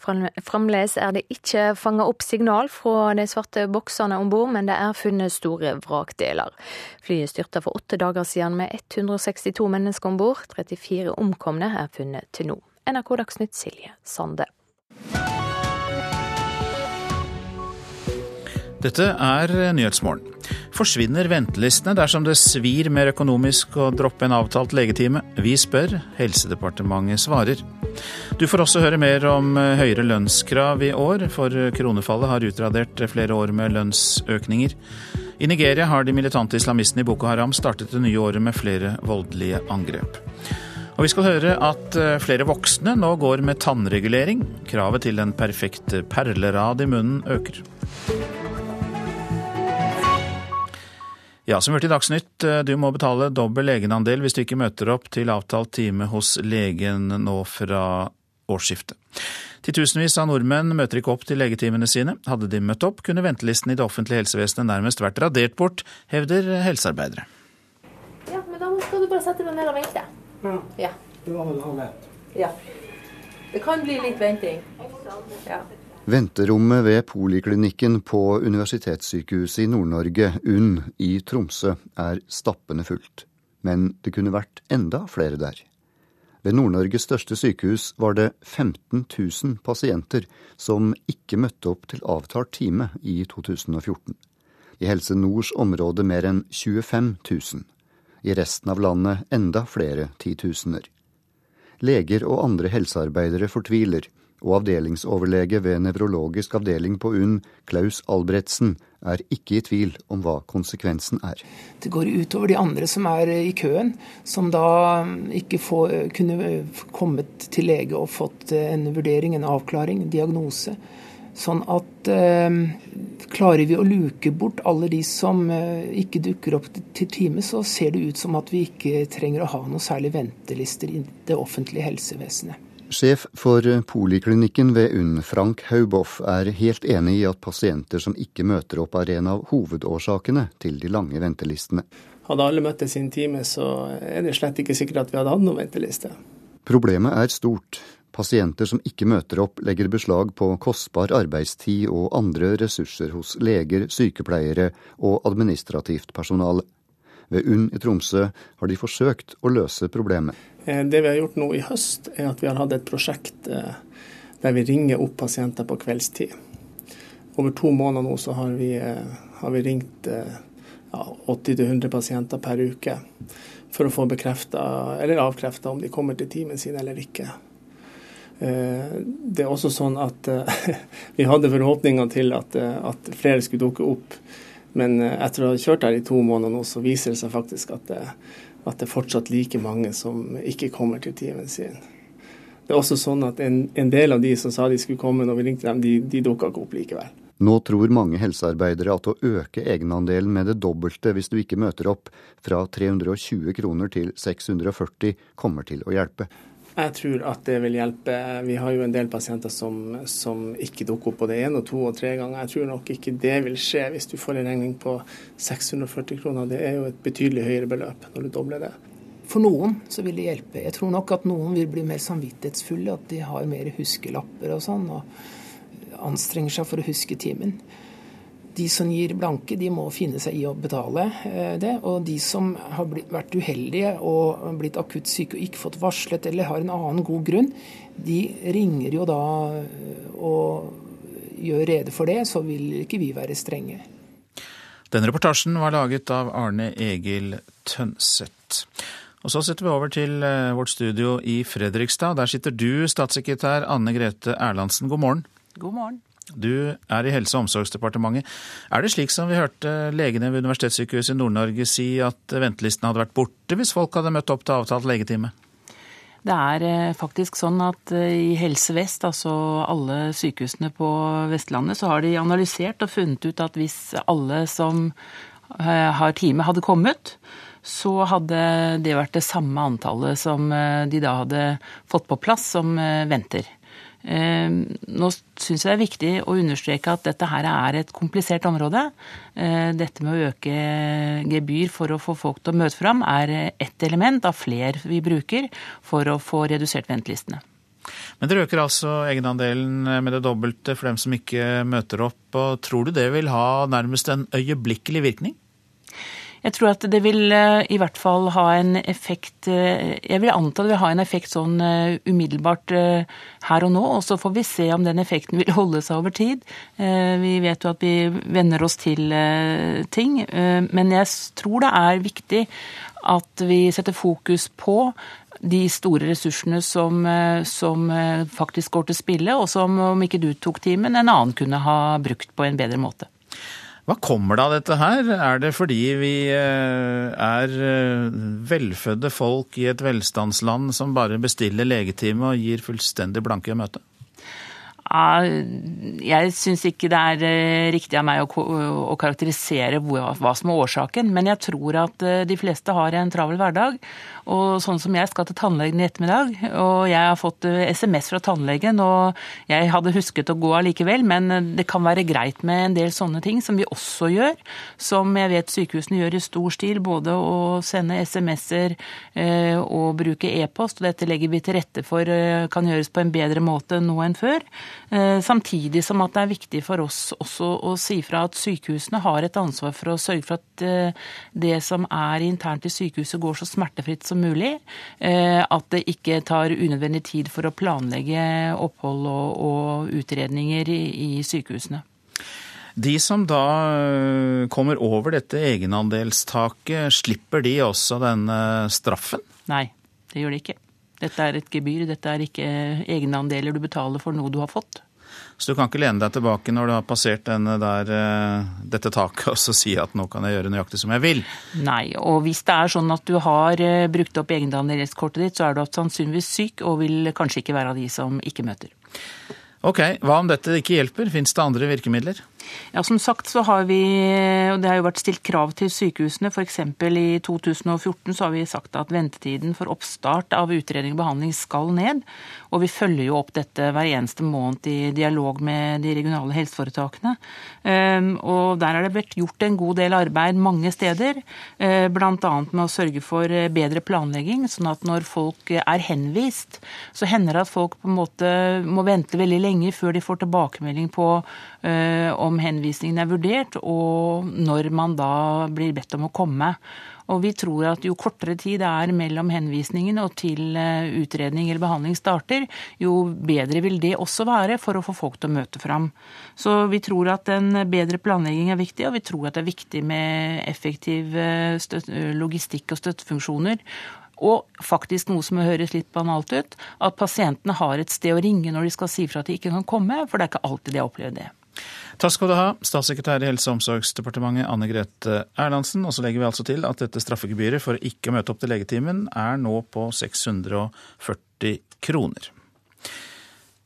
Fremdeles er det ikke fanga opp signal fra de svarte boksene om bord, men det er funnet store vrakdeler. Flyet styrta for åtte dager siden med 162 mennesker om bord. 34 omkomne er funnet til nå. NRK Dagsnytt Silje Sande. Dette er Nyhetsmorgen. Forsvinner ventelistene dersom det svir mer økonomisk å droppe en avtalt legetime? Vi spør, Helsedepartementet svarer. Du får også høre mer om høyere lønnskrav i år, for kronefallet har utradert flere år med lønnsøkninger. I Nigeria har de militante islamistene i Boko Haram startet det nye året med flere voldelige angrep. Og vi skal høre at flere voksne nå går med tannregulering. Kravet til den perfekte perlerad i munnen øker. Ja, som hørte i Dagsnytt, du må betale dobbel egenandel hvis du ikke møter opp til avtalt time hos legen nå fra årsskiftet. Titusenvis av nordmenn møter ikke opp til legetimene sine. Hadde de møtt opp, kunne ventelisten i det offentlige helsevesenet nærmest vært radert bort, hevder helsearbeidere. Ja, men da skal du bare sette deg ned og vente. Ja. Ja. Det var vel ja. Det kan bli litt venting. Ja. Venterommet ved poliklinikken på Universitetssykehuset i Nord-Norge, UNN, i Tromsø, er stappende fullt. Men det kunne vært enda flere der. Ved Nord-Norges største sykehus var det 15 000 pasienter som ikke møtte opp til avtalt time i 2014. I Helse Nords område mer enn 25 000. I resten av landet enda flere titusener. Leger og andre helsearbeidere fortviler og avdelingsoverlege ved nevrologisk avdeling på UNN, Klaus Albretsen, er ikke i tvil om hva konsekvensen er. Det går utover de andre som er i køen, som da ikke får, kunne kommet til lege og fått en vurdering, en avklaring, en diagnose. Sånn at eh, klarer vi å luke bort alle de som eh, ikke dukker opp til time, så ser det ut som at vi ikke trenger å ha noe særlig ventelister i det offentlige helsevesenet. Sjef for poliklinikken ved UNN, Frank Hauboff, er helt enig i at pasienter som ikke møter opp, er en av hovedårsakene til de lange ventelistene. Hadde alle møtt sin time, så er det slett ikke sikkert at vi hadde hatt noen venteliste. Problemet er stort. Pasienter som ikke møter opp, legger beslag på kostbar arbeidstid og andre ressurser hos leger, sykepleiere og administrativt personale. Ved UNN i Tromsø har de forsøkt å løse problemet. Eh, det vi har gjort nå i høst, er at vi har hatt et prosjekt eh, der vi ringer opp pasienter på kveldstid. Over to måneder nå så har vi, eh, har vi ringt ja, 80-100 pasienter per uke for å få bekrefta eller avkrefta om de kommer til timen sin eller ikke. Det er også sånn at vi hadde forhåpninger til at, at flere skulle dukke opp. Men etter å ha kjørt her i to måneder nå, så viser det seg faktisk at at det er fortsatt like mange som ikke kommer til timen sin. Det er også sånn at en, en, del av de som sa de skulle komme når vi ringte dem, de, de dukka ikke opp likevel. Nå tror mange helsearbeidere at å øke egenandelen med det dobbelte hvis du ikke møter opp, fra 320 kroner til 640, kommer til å hjelpe. Jeg tror at det vil hjelpe. Vi har jo en del pasienter som, som ikke dukker opp både én og to og tre ganger. Jeg tror nok ikke det vil skje hvis du får en regning på 640 kroner. Det er jo et betydelig høyere beløp når du dobler det. For noen så vil det hjelpe. Jeg tror nok at noen vil bli mer samvittighetsfulle, at de har mer huskelapper og sånn, og anstrenger seg for å huske timen. De som gir blanke, de må finne seg i å betale eh, det. Og de som har blitt, vært uheldige og blitt akutt syke og ikke fått varslet eller har en annen god grunn, de ringer jo da eh, og gjør rede for det, så vil ikke vi være strenge. Den reportasjen var laget av Arne Egil Tønseth. Og Så setter vi over til eh, vårt studio i Fredrikstad. Der sitter du, statssekretær Anne Grete Erlandsen. God morgen. God morgen. Du er i Helse- og omsorgsdepartementet. Er det slik som vi hørte legene ved Universitetssykehuset i Nord-Norge si at ventelistene hadde vært borte hvis folk hadde møtt opp til avtalt legetime? Det er eh, faktisk sånn at eh, i Helse Vest, altså alle sykehusene på Vestlandet, så har de analysert og funnet ut at hvis alle som eh, har time, hadde kommet, så hadde det vært det samme antallet som de da hadde fått på plass som venter. Ehm, nå syns jeg det er viktig å understreke at dette her er et komplisert område. Ehm, dette med å øke gebyr for å få folk til å møte fram er ett element av flere vi bruker for å få redusert ventelistene. Men dere øker altså egenandelen med det dobbelte for dem som ikke møter opp. og Tror du det vil ha nærmest en øyeblikkelig virkning? Jeg tror at det vil eh, i hvert fall ha en effekt eh, Jeg vil anta det vil ha en effekt sånn eh, umiddelbart her og nå, og så får vi se om den effekten vil holde seg over tid. Vi vet jo at vi venner oss til ting, men jeg tror det er viktig at vi setter fokus på de store ressursene som, som, faktisk går til spille, og som om ikke du tok timen, en annen kunne ha brukt på en bedre måte. Hva kommer det av dette her? Er det fordi vi eh, er eh, velfødde folk i et velstandsland som bare bestiller legetime og gir fullstendig blanke i møte? Jeg syns ikke det er eh, riktig av meg å karakterisere hva som er årsaken, men jeg tror at de fleste har en travel hverdag. Og sånn som jeg skal til tannlegen i ettermiddag, og jeg har fått SMS eh, fra tannlegen, og jeg hadde husket å gå allikevel, men eh, det kan være greit med en del sånne ting som vi også gjør, som jeg vet sykehusene gjør i stor stil, både å sende SMS-er eh, og bruke e-post, og dette legger vi til rette for kan gjøres på en bedre måte nå enn før. Samtidig som at det er viktig for oss også å si fra at sykehusene har et ansvar for å sørge for at det som er internt i sykehuset går så smertefritt som mulig. Eh, at det ikke tar unødvendig tid for å planlegge opphold og, utredninger i, sykehusene. De som da eh, kommer over dette egenandelstaket, slipper de også denne straffen? Nei, det gjør de ikke. Dette er et gebyr, dette er ikke egenandeler du betaler for noe du har fått. Så du kan ikke lene deg tilbake når du har passert der, eh, dette taket og så si at nå kan jeg gjøre nøyaktig som jeg vil? Nei, og hvis det er sånn at du har eh, brukt opp egenandelskortet ditt, så er du sannsynligvis syk og vil kanskje ikke være av de som ikke møter. Ok, hva om dette ikke hjelper? Fins det andre virkemidler? Ja, Som sagt så har vi, og det har jo vært stilt krav til sykehusene. F.eks. i 2014 så har vi sagt at ventetiden for oppstart av utredning og behandling skal ned. Og vi følger jo opp dette hver eneste måned i dialog med de regionale helseforetakene. Ehm, og der er det blitt gjort en god del arbeid mange steder. Eh, Bl.a. med å sørge for bedre planlegging, sånn at når folk er henvist, så hender det at folk på en måte må vente veldig lenge før de får tilbakemelding på eh, om henvisningen er vurdert, og når man da blir bedt om å komme. Og vi tror at jo kortere tid det er mellom henvisningen og til eh, utredning eller behandling starter, jo bedre vil det også være for å få folk til å møte fram. Så vi tror at en bedre planlegging er viktig, og vi tror at det er viktig med effektiv eh, logistikk og støttefunksjoner. Og faktisk noe som høres litt banalt ut, at pasientene har et sted å ringe når de skal si fra at de ikke kan komme, for det er ikke alltid de har opplevd det. Takk skal du ha, statssekretær i Helse- og omsorgsdepartementet Anne Grete Erlandsen. Og så legger vi altså til at dette straffegebyret for ikke å møte opp til legetimen er nå på 640 kroner.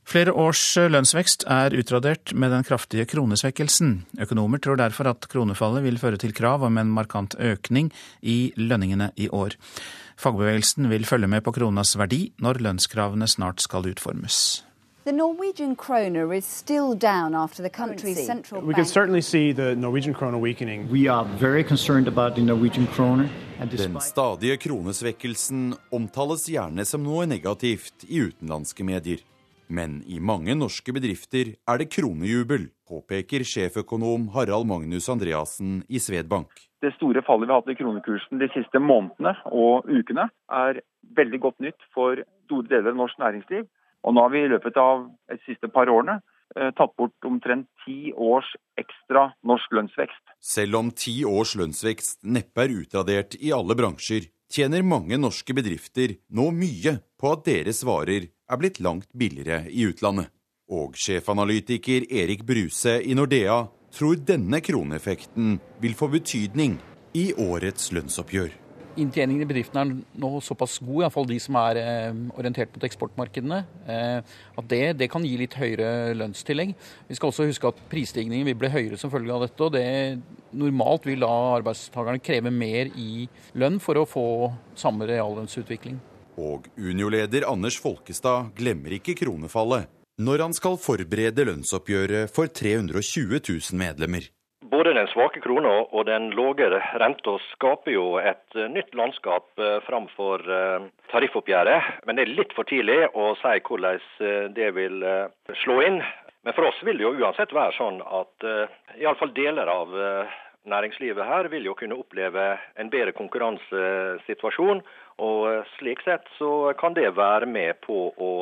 Flere års lønnsvekst er utradert med den kraftige kronesvekkelsen. Økonomer tror derfor at kronefallet vil føre til krav om en markant økning i lønningene i år. Fagbevegelsen vil følge med på kronas verdi når lønnskravene snart skal utformes. The Norwegian kroner is still down after the country's central bank. We can certainly see the Norwegian kroner weakening. We are very concerned about the Norwegian kroner. Den stadige kronesvekkelsen omtales gjerne som noe negativt i utenlandske medier. Men i mange norske bedrifter er det kronejubel, påpeker sjeføkonom Harald Magnus Andreassen i Svedbank. Det store fallet vi har hatt i kronekursen de siste månedene og ukene, er veldig godt nytt for store deler av norsk næringsliv. Og nå har vi i løpet av de siste par årene eh, tatt bort omtrent ti års ekstra norsk lønnsvekst. Selv om ti års lønnsvekst neppe er utradert i alle bransjer, tjener mange norske bedrifter nå mye på at deres varer er blitt langt billigere i utlandet. Og sjefanalytiker Erik Bruse i Nordea tror denne kroneeffekten vil få betydning i årets lønnsoppgjør inntjeningen i bedriftene er nå såpass god, iallfall de som er eh, orientert mot eksportmarkedene, eh, at det, det, kan gi litt høyere lønnstillegg. Vi skal også huske at prisstigningen vil bli høyere som følge av dette. og det Normalt vil da arbeidstakerne kreve mer i lønn for å få samme reallønnsutvikling. Og Unio-leder Anders Folkestad glemmer ikke kronefallet når han skal forberede lønnsoppgjøret for 320 000 medlemmer. Den svake krona og den lågere renta skaper jo et eh, nytt landskap eh, framfor eh, tariffoppgjøret. Men det er litt for tidlig å si hvordan det vil slå inn. Men for oss vil det jo uansett være sånn at iallfall deler av næringslivet her vil jo kunne oppleve en bedre konkurransesituasjon. Og slik sett så kan det være med på å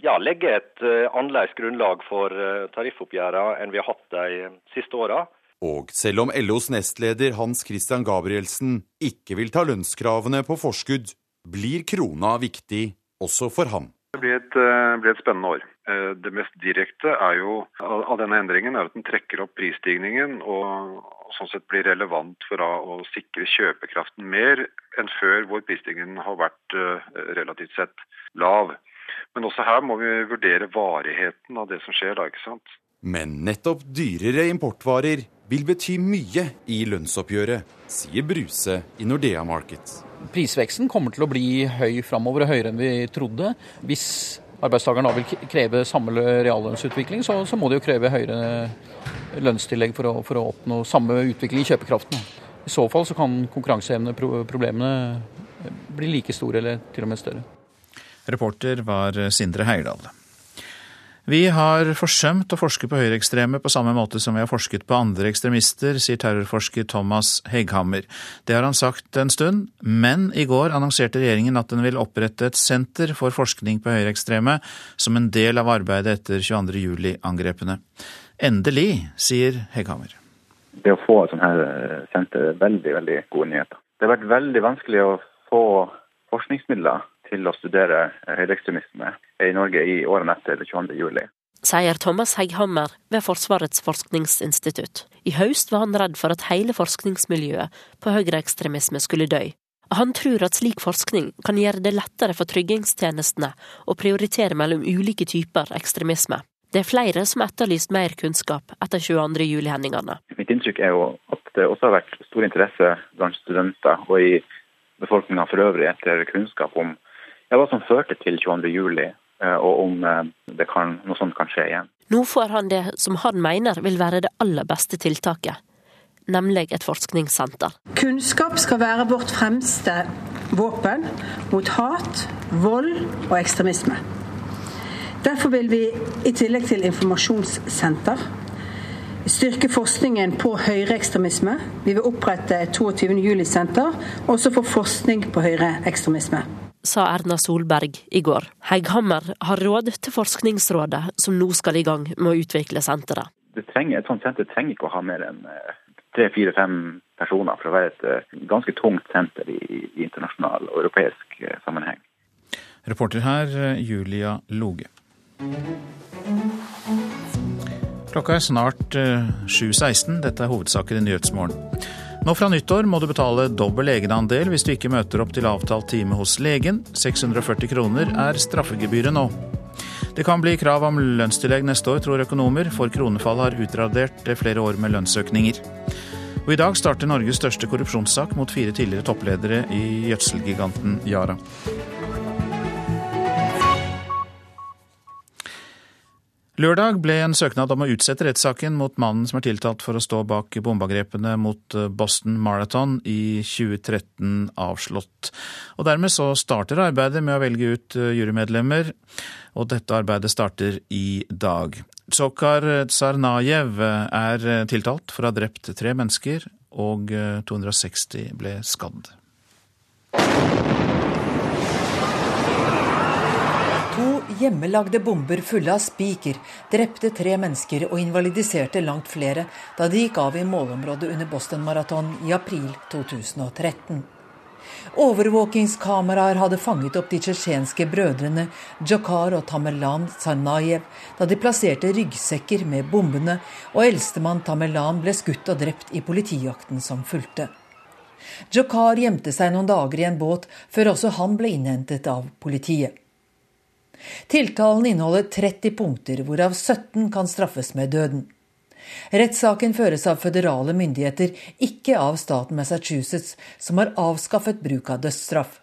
ja, legge et annerledes grunnlag for tariffoppgjørene enn vi har hatt de siste åra. Og selv om LOs nestleder Hans Christian Gabrielsen ikke vil ta lønnskravene på forskudd, blir krona viktig også for ham. Det blir et, eh, blir et, spennende år. Eh, det mest direkte er jo, av denne endringen er at den trekker opp prisstigningen og, sånn sett blir relevant for å sikre kjøpekraften mer enn før hvor prisstigningen har vært eh, relativt sett lav. Men også her må vi vurdere varigheten av det som skjer da, ikke sant. Men nettopp dyrere importvarer vil bety mye i lønnsoppgjøret, sier Bruse i Nordea Market. Prisveksten kommer til å bli høy framover, og høyere enn vi trodde. Hvis arbeidstakerne da vil kreve samme reallønnsutvikling, så, så, må de jo kreve høyere lønnstillegg for å, for å, oppnå samme utvikling i kjøpekraften. I så fall så kan konkurranseevneproblemene bli like store, eller til og med større. Reporter var Sindre Heirdal. Vi har forsømt å forske på høyreekstreme på samme måte som vi har forsket på andre ekstremister, sier terrorforsker Thomas Hegghammer. Det har han sagt en stund, men i går annonserte regjeringen at den vil opprette et senter for forskning på høyreekstreme som en del av arbeidet etter 22.07-angrepene. Endelig, sier Hegghammer. Det å få et sånt her eh, senter er veldig, veldig gode nyheter. Det har vært veldig vanskelig å få forskningsmidler til å studere høyreekstremisme i Norge i årene etter 22. juli. Sier Thomas Hegghammer ved Forsvarets forskningsinstitutt. I høst var han redd for at hele forskningsmiljøet på høyreekstremisme skulle dø. Han tror at slik forskning kan gjøre det lettere for tryggingstjenestene å prioritere mellom ulike typer ekstremisme. Det er flere som har etterlyst mer kunnskap etter 22. juli-hendingene. Mitt inntrykk er jo at det også har vært stor interesse blant studenter og i befolkninga for øvrig etter kunnskap om ja, hva som førte til 22. juli, og om det kan, noe sånt kan skje igjen. Nå får han det som han mener vil være det aller beste tiltaket, nemlig et forskningssenter. Kunnskap skal være vårt fremste våpen mot hat, vold og ekstremisme. Derfor vil vi i tillegg til informasjonssenter styrke forskningen på høyreekstremisme. Vi vil opprette et 22. juli-senter også for forskning på høyreekstremisme. Sa Erna Solberg i går. Hegghammer har råd til Forskningsrådet, som nå skal i gang med å utvikle senteret. Trenger, et sånt senter trenger ikke å ha mer enn eh, tre, fire, fem personer for å være et eh, ganske tungt senter i, i internasjonal og europeisk eh, sammenheng. Reporter her, Julia Loge. Klokka er snart 7.16. Dette er hovedsaker i Nyhetsmorgen. Nå fra nyttår må du betale dobbel egenandel hvis du ikke møter opp til avtalt time hos legen. 640 kroner er straffegebyret nå. Det kan bli krav om lønnstillegg neste år, tror økonomer, for kronefallet har utradert flere år med lønnsøkninger. Og I dag starter Norges største korrupsjonssak mot fire tidligere toppledere i gjødselgiganten Yara. Lørdag ble en søknad om å utsette rettssaken mot mannen som er tiltalt for å stå bak bombeangrepene mot eh, Boston Marathon i 2013 avslått. Og Dermed så starter arbeidet med å velge ut eh, jurymedlemmer, og dette arbeidet starter i dag. Tsokar Tsarnajev er eh, tiltalt for å ha drept tre mennesker, og 260 ble skadd. Hjemmelagde bomber fulle av spiker drepte tre mennesker og invalidiserte langt flere da de gikk av i målområdet under Boston Marathon i april 2013. Overvåkingskameraer hadde fanget opp de tsjetsjenske brødrene Jakar og Tamerlan Tsarnajev da de plasserte ryggsekker med bombene, og eldstemann Tamerlan ble skutt og drept i politijakten som fulgte. Jakar gjemte seg noen dager i en båt før også han ble innhentet av politiet. Tiltalen inneholder 30 punkter, hvorav 17 kan straffes med døden. Rettssaken føres av føderale myndigheter, ikke av staten Massachusetts, som har avskaffet bruk av dødsstraff.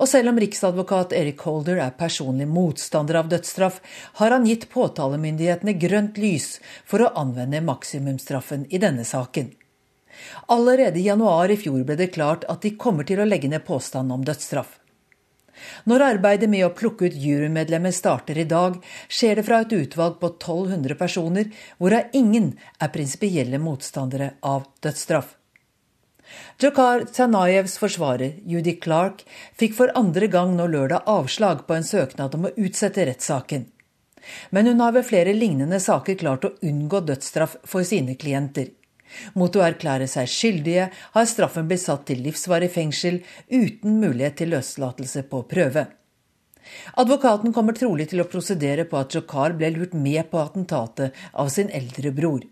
Og selv om riksadvokat Eric Holder er personlig motstander av dødsstraff, har han gitt påtalemyndighetene grønt lys for å anvende maksimumsstraffen i denne saken. Allerede i januar i fjor ble det klart at de kommer til å legge ned påstand om dødsstraff. Når arbeidet med å plukke ut jurymedlemmer starter i dag, skjer det fra et utvalg på 1200 personer, hvorav ingen er prinsipielle motstandere av dødsstraff. Jakar Tsanayevs forsvarer, Judy Clark, fikk for andre gang nå lørdag avslag på en søknad om å utsette rettssaken. Men hun har ved flere lignende saker klart å unngå dødsstraff for sine klienter. Mot å erklære seg skyldige har straffen blitt satt til livsvarig fengsel uten mulighet til løslatelse på prøve. Advokaten kommer trolig til å prosedere på at Jokar ble lurt med på attentatet av sin eldre bror.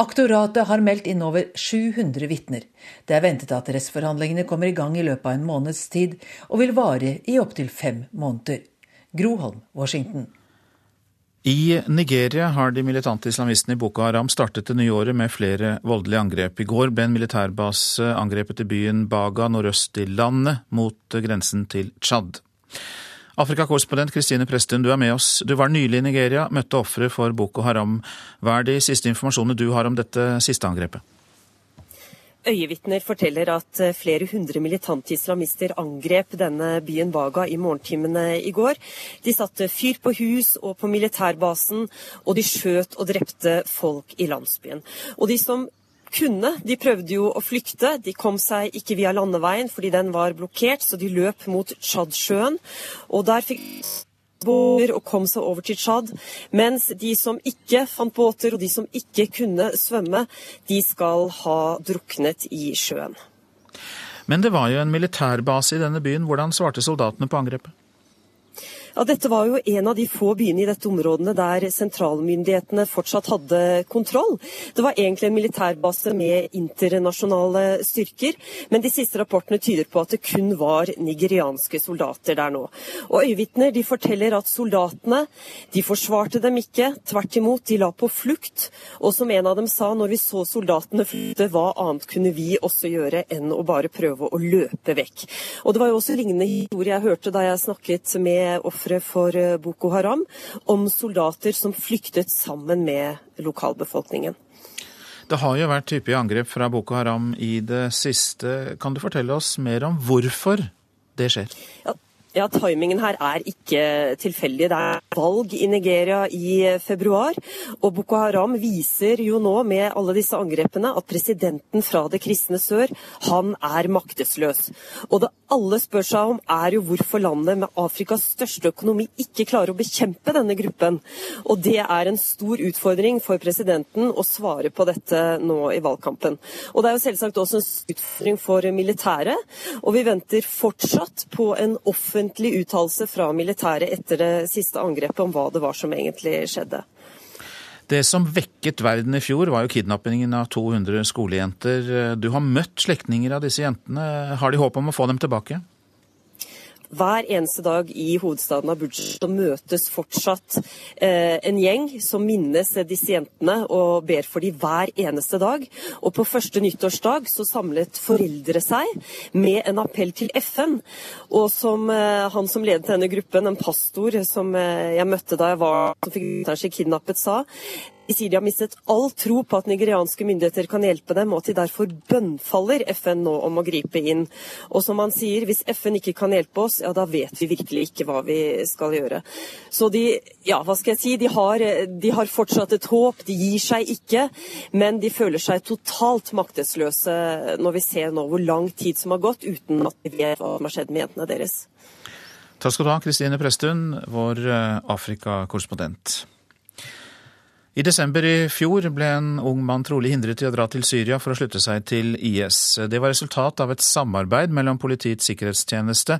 Aktoratet har meldt inn over 700 vitner. Det er ventet at rettsforhandlingene kommer i gang i løpet av en måneds tid, og vil vare i opptil fem måneder. Groholm, Washington. I Nigeria har de militante islamistene i Boko Haram startet det nye året med flere voldelige angrep. I går ble en militærbase angrepet i byen Baga nordøst i landet, mot grensen til Tsjad. Afrikakorrespondent Kristine Presten, du er med oss. Du var nylig i Nigeria, møtte ofre for Boko Haram. Hva er de siste informasjonene du har om dette siste angrepet? Øyevitner forteller at eh, flere hundre militante islamister angrep denne byen Baga i morgentimene i går. De satte fyr på hus og på militærbasen, og de skjøt og drepte folk i landsbyen. Og de som kunne, de prøvde jo å flykte. De kom seg ikke via landeveien fordi den var blokkert, så de løp mot Tsjadsjøen. Og der fikk og kom seg over til Tsjad. Mens de som ikke fant båter, og de som ikke kunne svømme, de skal ha druknet i sjøen. Men det var jo en militærbase i denne byen. Hvordan svarte soldatene på angrepet? Ja, Dette var jo en av de få byene i dette områdene der sentralmyndighetene fortsatt hadde kontroll. Det var egentlig en militærbase med internasjonale styrker, men de siste rapportene tyder på at det kun var nigerianske soldater der nå. Og Øyevitner de forteller at soldatene de forsvarte dem ikke, tvert imot, de la på flukt. Og som en av dem sa, når vi så soldatene flykte, hva annet kunne vi også gjøre enn å bare prøve å løpe vekk. Og Det var jo også lignende historie jeg hørte da jeg snakket med ofre for eh, Boko Haram, om soldater som flyktet sammen med lokalbefolkningen. Det har jo vært hyppige angrep fra Boko Haram i det siste. Kan du fortelle oss mer om hvorfor det skjer? Ja, ja, Timingen her er ikke tilfeldig. Det er valg i Nigeria i februar. Og Boko Haram viser jo nå med alle disse angrepene at presidenten fra det kristne sør, han er maktesløs. Og det alle spør seg om er jo hvorfor landet med Afrikas største økonomi ikke klarer å bekjempe denne gruppen. Og det er en stor utfordring for presidenten å svare på dette nå i valgkampen. Og det er jo selvsagt også en utfordring for militæret. Og vi venter fortsatt på en offentlig offentlig uttalelse fra militæret etter det siste angrepet om hva det var som egentlig skjedde. Det som vekket verden i fjor, var jo kidnappingen av 200 skolejenter. Du har møtt slektninger av disse jentene. Har de håp om å få dem tilbake? Hver eneste dag i hovedstaden Abuja så møtes fortsatt eh, en gjeng som minnes disse jentene og ber for dem hver eneste dag. Og på første nyttårsdag så samlet foreldre seg med en appell til FN. Og som eh, han som ledet denne gruppen, en pastor som eh, jeg møtte da jeg var som fikk kidnappet, sa de sier de har mistet all tro på at nigerianske myndigheter kan hjelpe dem, og at de derfor bønnfaller FN nå om å gripe inn. Og som han sier, hvis FN ikke kan hjelpe oss, ja da vet vi virkelig ikke hva vi skal gjøre. Så de, ja hva skal jeg si, de har, de har fortsatt et håp, de gir seg ikke. Men de føler seg totalt maktesløse når vi ser nå hvor lang tid som har gått uten at de vet hva som har skjedd med jentene deres. Takk skal du ha, Kristine Prestun, vår Afrikakorrespondent. Afrika-korrespondent. I desember i fjor ble en ung mann trolig hindret i å dra til Syria for å slutte seg til IS. Det var resultat av et samarbeid mellom Politiets sikkerhetstjeneste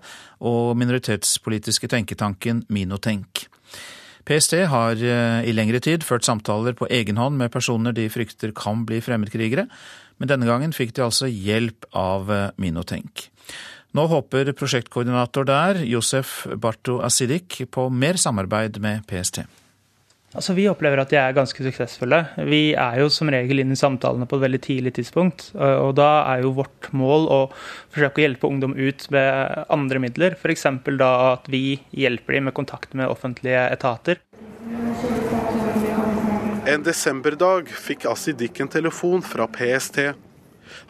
og minoritetspolitiske tenketanken Minotenk. PST har eh, i lengre tid ført samtaler på egen hånd med personer de frykter kan bli fremmedkrigere, men denne gangen fikk de altså hjelp av eh, Minotenk. Nå håper prosjektkoordinator der, Josef Barto Asidik, på mer samarbeid med PST. Altså, Vi opplever at de er ganske suksessfulle. Vi er jo som regel inn i samtalene på et veldig tidlig tidspunkt. Og da er jo vårt mål å forsøke å hjelpe ungdom ut med andre midler. F.eks. da at vi hjelper dem med kontakt med offentlige etater. En desemberdag fikk Asidik en telefon fra PST.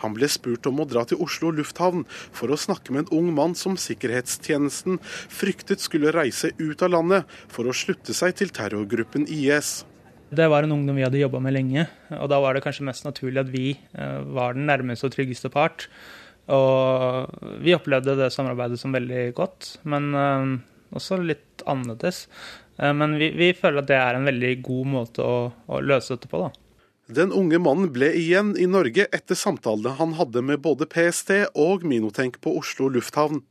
Han ble spurt om å dra til Oslo lufthavn for å snakke med en ung mann som sikkerhetstjenesten fryktet skulle reise ut av landet for å slutte seg til terrorgruppen IS. Det var en ungdom vi hadde jobba med lenge, og da var det kanskje mest naturlig at vi eh, var den nærmeste og tryggeste part. Og vi opplevde det samarbeidet som veldig godt, men eh, også litt annerledes. Eh, men vi, vi, føler at det er en veldig god måte å, å løse dette på, da. Den unge mannen ble igjen i Norge etter samtalene han hadde med både PST og Minotenk på Oslo lufthavn.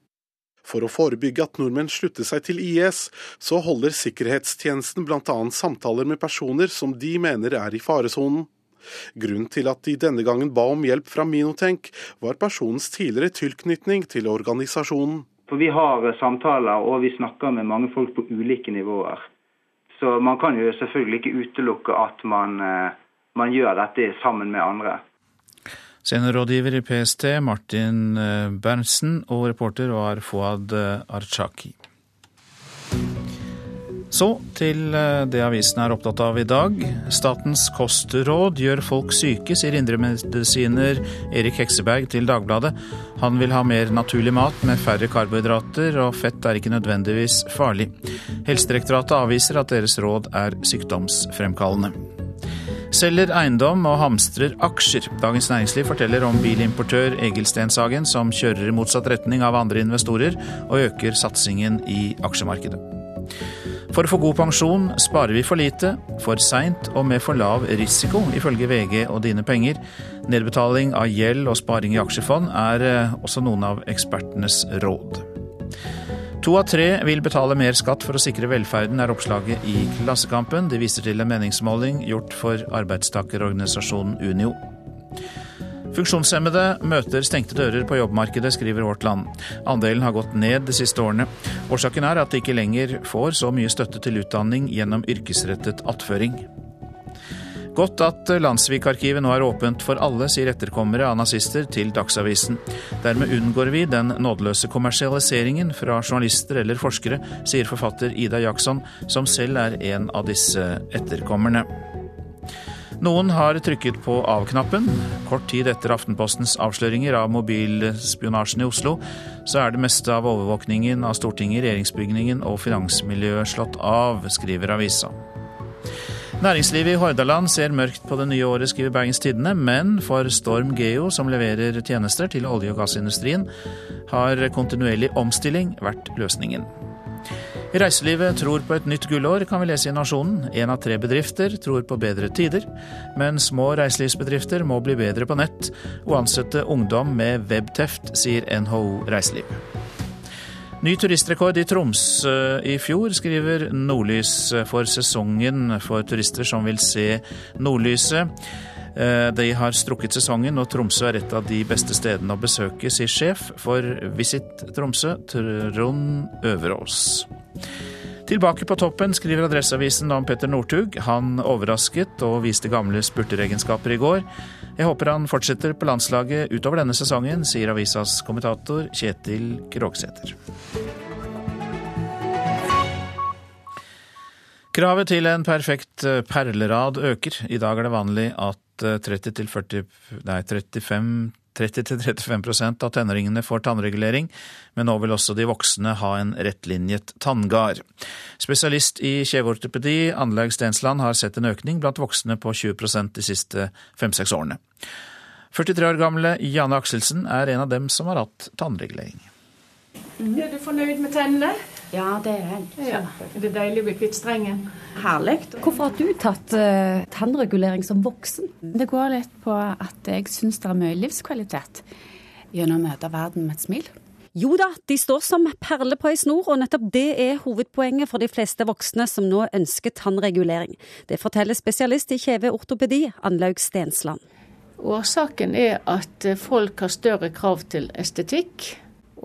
For å forebygge at nordmenn slutter seg til IS, så holder sikkerhetstjenesten bl.a. samtaler med personer som de mener er i faresonen. Grunnen til at de denne gangen ba om hjelp fra Minotenk, var personens tidligere tilknytning til organisasjonen. For Vi har samtaler og vi snakker med mange folk på ulike nivåer. Så man kan jo selvfølgelig ikke utelukke at man eh, man gjør dette sammen med andre. Seniorrådgiver i PST Martin eh, Berntsen og reporter var Fouad eh, Archaki. Så til eh, det avisen er opptatt av i dag. Statens kostråd gjør folk syke, sier indremedisiner Erik Hekseberg til Dagbladet. Han vil ha mer naturlig mat med færre karbohydrater, og fett er ikke nødvendigvis farlig. Helsedirektoratet avviser at deres råd er sykdomsfremkallende. Selger eiendom og hamstrer aksjer. Dagens Næringsliv forteller om bilimportør Egil Stenshagen, som kjører i motsatt retning av andre investorer, og øker satsingen i aksjemarkedet. For å få god pensjon sparer vi for lite, for seint og med for lav risiko, ifølge VG og Dine Penger. Nedbetaling av gjeld og sparing i aksjefond er eh, også noen av ekspertenes råd. To av tre vil betale mer skatt for å sikre velferden, er oppslaget i Klassekampen. De viser til en meningsmåling gjort for arbeidstakerorganisasjonen Unio. Funksjonshemmede møter stengte dører på jobbmarkedet, skriver Vårt Land. Andelen har gått ned de siste årene. Årsaken er at de ikke lenger får så mye støtte til utdanning gjennom yrkesrettet attføring. Godt at Landsvik-arkivet nå er åpent for alle, sier etterkommere av nazister til Dagsavisen. Dermed unngår vi den nådeløse kommersialiseringen fra journalister eller forskere, sier forfatter Ida Jackson, som selv er en av disse etterkommerne. Noen har trykket på av-knappen. Kort tid etter Aftenpostens avsløringer av mobilspionasjen i Oslo, så er det meste av overvåkningen av Stortinget, regjeringsbygningen og finansmiljøet slått av, skriver avisa. Næringslivet i Hordaland ser mørkt på det nye året, skriver Bergens Tidende, men for Storm Geo, som leverer tjenester til olje- og gassindustrien, har kontinuerlig omstilling vært løsningen. Reiselivet tror på et nytt gullår, kan vi lese i Nasjonen. Én av tre bedrifter tror på bedre tider, men små reiselivsbedrifter må bli bedre på nett og ansette ungdom med webteft, sier NHO Reiseliv. Ny turistrekord i Tromsø i fjor, skriver Nordlys for sesongen for turister som vil se nordlyset. Eh, de har strukket sesongen, og Tromsø er et av de beste stedene å besøke, sier sjef for Visit Tromsø, Trond Øverås. Tilbake på toppen skriver Adresseavisen om Petter Northug. Han overrasket og viste gamle spurteregenskaper i går. Jeg håper han fortsetter på landslaget utover denne sesongen, sier avisas kommentator Kjetil Krogsæter. Kravet til en perfekt eh, perlerad øker. I dag er det vanlig at 30-40, eh, nei, 35 30-35% av tenåringene får tannregulering, men nå vil også de voksne ha en rettlinjet tanngard. Spesialist i kjeveortopedi Anlaug Stensland har sett en økning blant voksne på 20% de siste fem-seks årene. 43 år gamle Janne Akselsen er en av dem som har hatt tannregulering. Er du fornøyd med tennene? Ja, det er jeg. Ja. Det er deilig å bli kvitt strengen. Herlig. Hvorfor har du tatt uh, tannregulering som voksen? Det går litt på at jeg syns det er mye livskvalitet gjennom å møte verden med et smil. Jo da, de står som perler på ei snor, og nettopp det er hovedpoenget for de fleste voksne som nå ønsker tannregulering. Det forteller spesialist i kjeveortopedi Anlaug Stensland. Årsaken er at folk har større krav til estetikk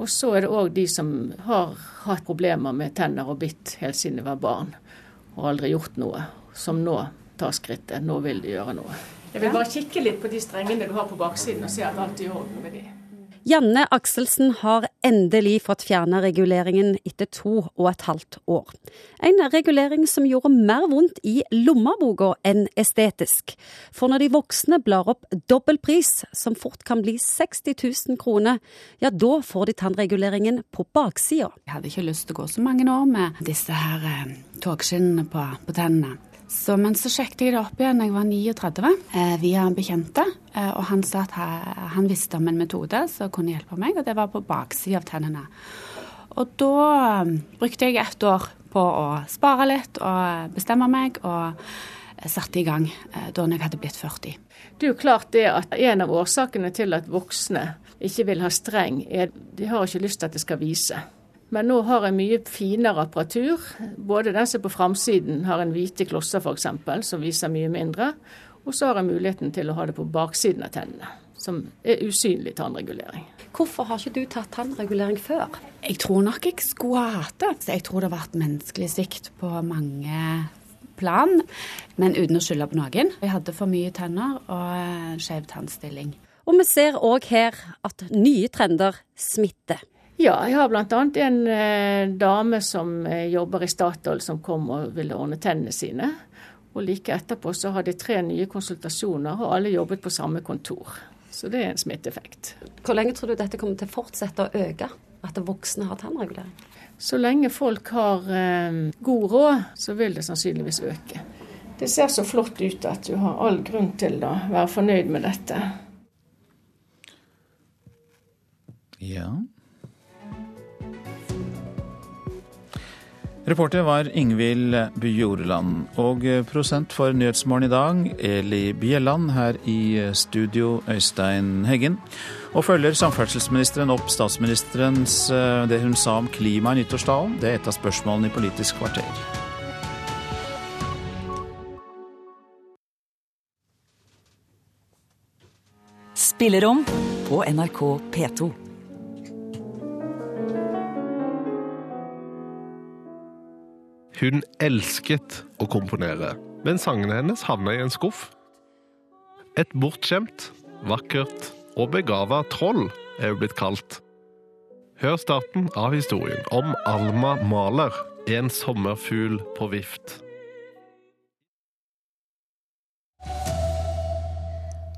og så er det òg de som har hatt problemer med tenner og bitt helt siden de var barn, og aldri gjort noe, som nå tar skrittet. Nå vil de gjøre noe. Jeg vil bare kikke litt på de strengene du har på baksiden, og se at alt er i orden med de. Janne Akselsen har endelig fått fjerna reguleringen etter to og et halvt år. En regulering som gjorde mer vondt i lommeboka enn estetisk. For når de voksne blar opp dobbel pris, som fort kan bli 60 000 kroner, ja da får de tannreguleringen på baksida. Jeg hadde ikke lyst til å gå så mange år med disse her eh, togskinnene på, på tennene. Så, men så sjekket jeg det opp igjen da jeg var 39, eh, via en bekjente. Eh, og han sa at han visste om en metode som kunne hjelpe meg, og det var på baksida av tennene. Og da um, brukte jeg ett år på å spare litt og bestemme meg, og satte i gang eh, da jeg hadde blitt 40. Det er jo klart det at En av årsakene til at voksne ikke vil ha streng, er de har ikke lyst til at det skal vise. Men nå har jeg mye finere apparatur. Både den som er på framsiden har en hvite klosser f.eks., som viser mye mindre. Og så har jeg muligheten til å ha det på baksiden av tennene, som er usynlig tannregulering. Hvorfor har ikke du tatt tannregulering før? Jeg tror nok jeg skulle ha hatt det. Jeg tror det har vært menneskelig svikt på mange plan, men uten å skylde på noen. Jeg hadde for mye tenner og skjev tannstilling. Og vi ser òg her at nye trender smitter. Ja, jeg har bl.a. en eh, dame som eh, jobber i Statoil som kom og ville ordne tennene sine. Og like etterpå så har de tre nye konsultasjoner, og alle jobbet på samme kontor. Så det er en smitteeffekt. Hvor lenge tror du dette kommer til å fortsette å øke? At voksne har tannregulering? Så lenge folk har eh, god råd, så vil det sannsynligvis øke. Det ser så flott ut at du har all grunn til å være fornøyd med dette. Ja, Reporter var Ingvild Bjorland. Og prosent for Nyhetsmorgen i dag, Eli Bjelland. Her i studio, Øystein Heggen. Og følger samferdselsministeren opp statsministerens eh, det hun sa om klima i nyttårstalen? Det er et av spørsmålene i Politisk kvarter. Spillerom på NRK P2. Hun elsket å komponere, men sangene hennes havna i en skuff. Et bortskjemt, vakkert og begava troll er hun blitt kalt. Hør starten av historien om Alma Mahler, en sommerfugl på vift.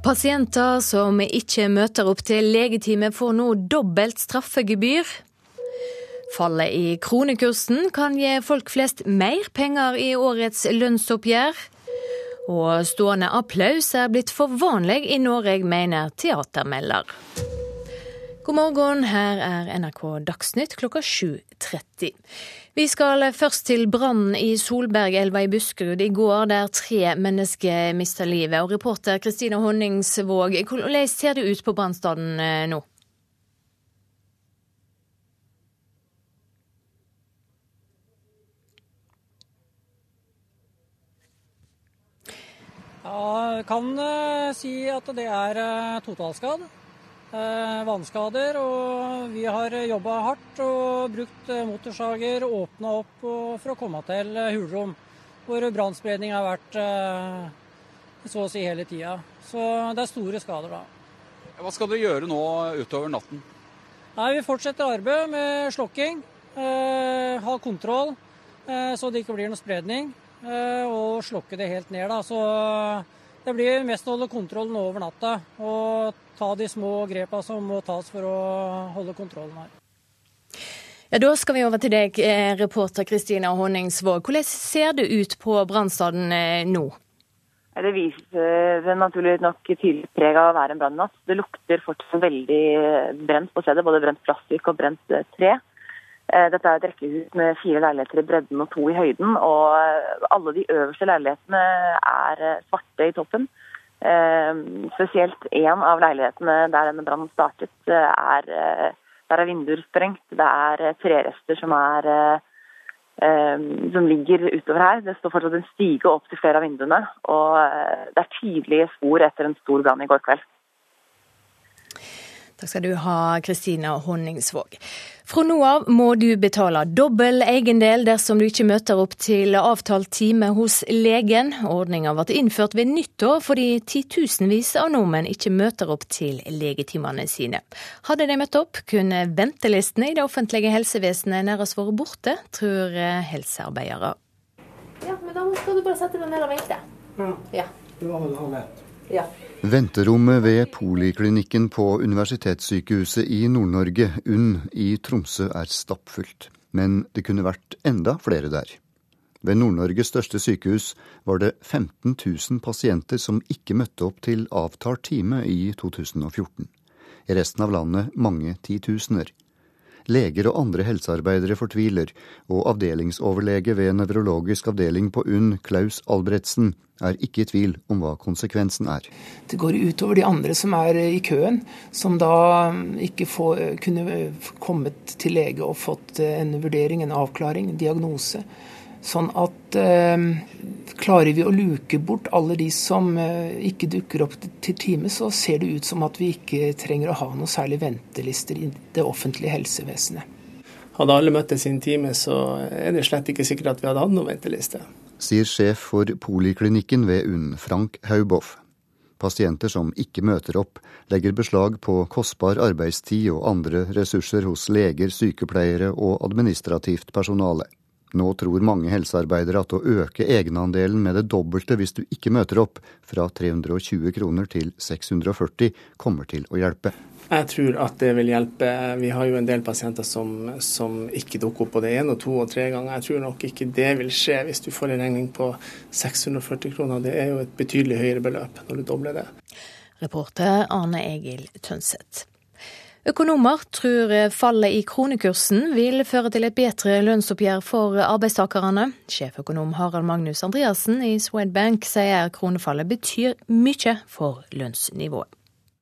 Pasienter som ikke møter opp til legetime, får nå dobbelt straffegebyr. Fallet i kronekursen kan gi folk flest mer penger i årets lønnsoppgjør. Og stående applaus er blitt for vanlig i Norge, mener teatermelder. God morgen, her er NRK Dagsnytt klokka 7.30. Vi skal først til brannen i Solbergelva i Buskerud i går, der tre mennesker mista livet. Og reporter Kristine Honningsvåg, hvordan ser det ut på brannstedet eh, nå? Ja, kan uh, si at det er uh, totalskadd. Uh, vannskader. Og vi har jobba hardt og brukt motorsager åpna opp for å komme til hulrom. Hvor brannspredning har vært så å si hele tida. Så det er store skader da. Hva skal dere gjøre nå utover natten? Nei, Vi fortsetter arbeidet med slokking. ha kontroll så det ikke blir noe spredning. Eh, og slokke det helt ned. Da. Så det blir mest å holde kontrollen over natta og ta de små grepa som må tas for å holde kontrollen her. Ja, Da skal vi over til deg, eh, reporter Kristina Honningsvåg. Hvordan ser det ut på brannstaden eh, nå? Det viser naturlig nok tydelig preg av å være en brannnatt. Det lukter fortsatt veldig brent på stedet, både brent plastikk og brent tre. Eh, dette er et rekkehus med fire leiligheter i bredden og to i høyden. og eh, Alle de øverste leilighetene er eh, svarte i toppen. Spesielt én av leilighetene der denne brannen startet, er, der er vinduer sprengt. Det er trerester som, er, som ligger utover her. Det står fortsatt en stige opp til flere av vinduene. Og det er tydelige spor etter en stor brann i går kveld. Takk skal du ha, Kristina Honningsvåg. Fra nå av må du betale dobbel eiendel dersom du ikke møter opp til avtalt time hos legen. Ordninga ble innført ved nyttår fordi titusenvis av nordmenn ikke møter opp til legetimene sine. Hadde de møtt opp, kunne ventelistene i det offentlige helsevesenet nærmest vært borte, tror helsearbeidere. Ja, men da skal du bare sette deg ned og vente. Ja. ja. Det var vel halv ett. Ja. Venterommet ved poliklinikken på Universitetssykehuset i Nord-Norge, UNN i Tromsø, er stappfullt. Men det kunne vært enda flere der. Ved Nord-Norges største sykehus var det 15 000 pasienter som ikke møtte opp til avtalt time i 2014. I resten av landet mange titusener. Leger og andre helsearbeidere fortviler, og avdelingsoverlege ved nevrologisk avdeling på UNN, Klaus Albretsen, er ikke i tvil om hva konsekvensen er. Det går utover de andre som er i køen, som da ikke får, kunne kommet til lege og fått en vurdering, en avklaring, en diagnose. Sånn at eh, klarer vi å luke bort alle de som eh, ikke dukker opp til time, så ser det ut som at vi ikke trenger å ha noe særlig ventelister i det offentlige helsevesenet. Hadde alle møtt til sin time, så er det slett ikke sikkert at vi hadde hatt noen venteliste. Sier sjef for poliklinikken ved UNN, Frank Hauboff. Pasienter som ikke møter opp, legger beslag på kostbar arbeidstid og andre ressurser hos leger, sykepleiere og administrativt personale. Nå tror mange helsearbeidere at å øke egenandelen med det dobbelte hvis du ikke møter opp, fra 320 kroner til 640, kommer til å hjelpe. Jeg tror at det vil hjelpe. Vi har jo en del pasienter som, som ikke dukker opp både én og to og tre ganger. Jeg tror nok ikke det vil skje hvis du får en regning på 640 kroner. Det er jo et betydelig høyere beløp når du dobler det. Reporter Arne Egil Tønseth. Økonomer tror fallet i kronekursen vil føre til et bedre lønnsoppgjør for arbeidstakerne. Sjeføkonom Harald Magnus Andreassen i Swedbank sier kronefallet betyr mye for lønnsnivået.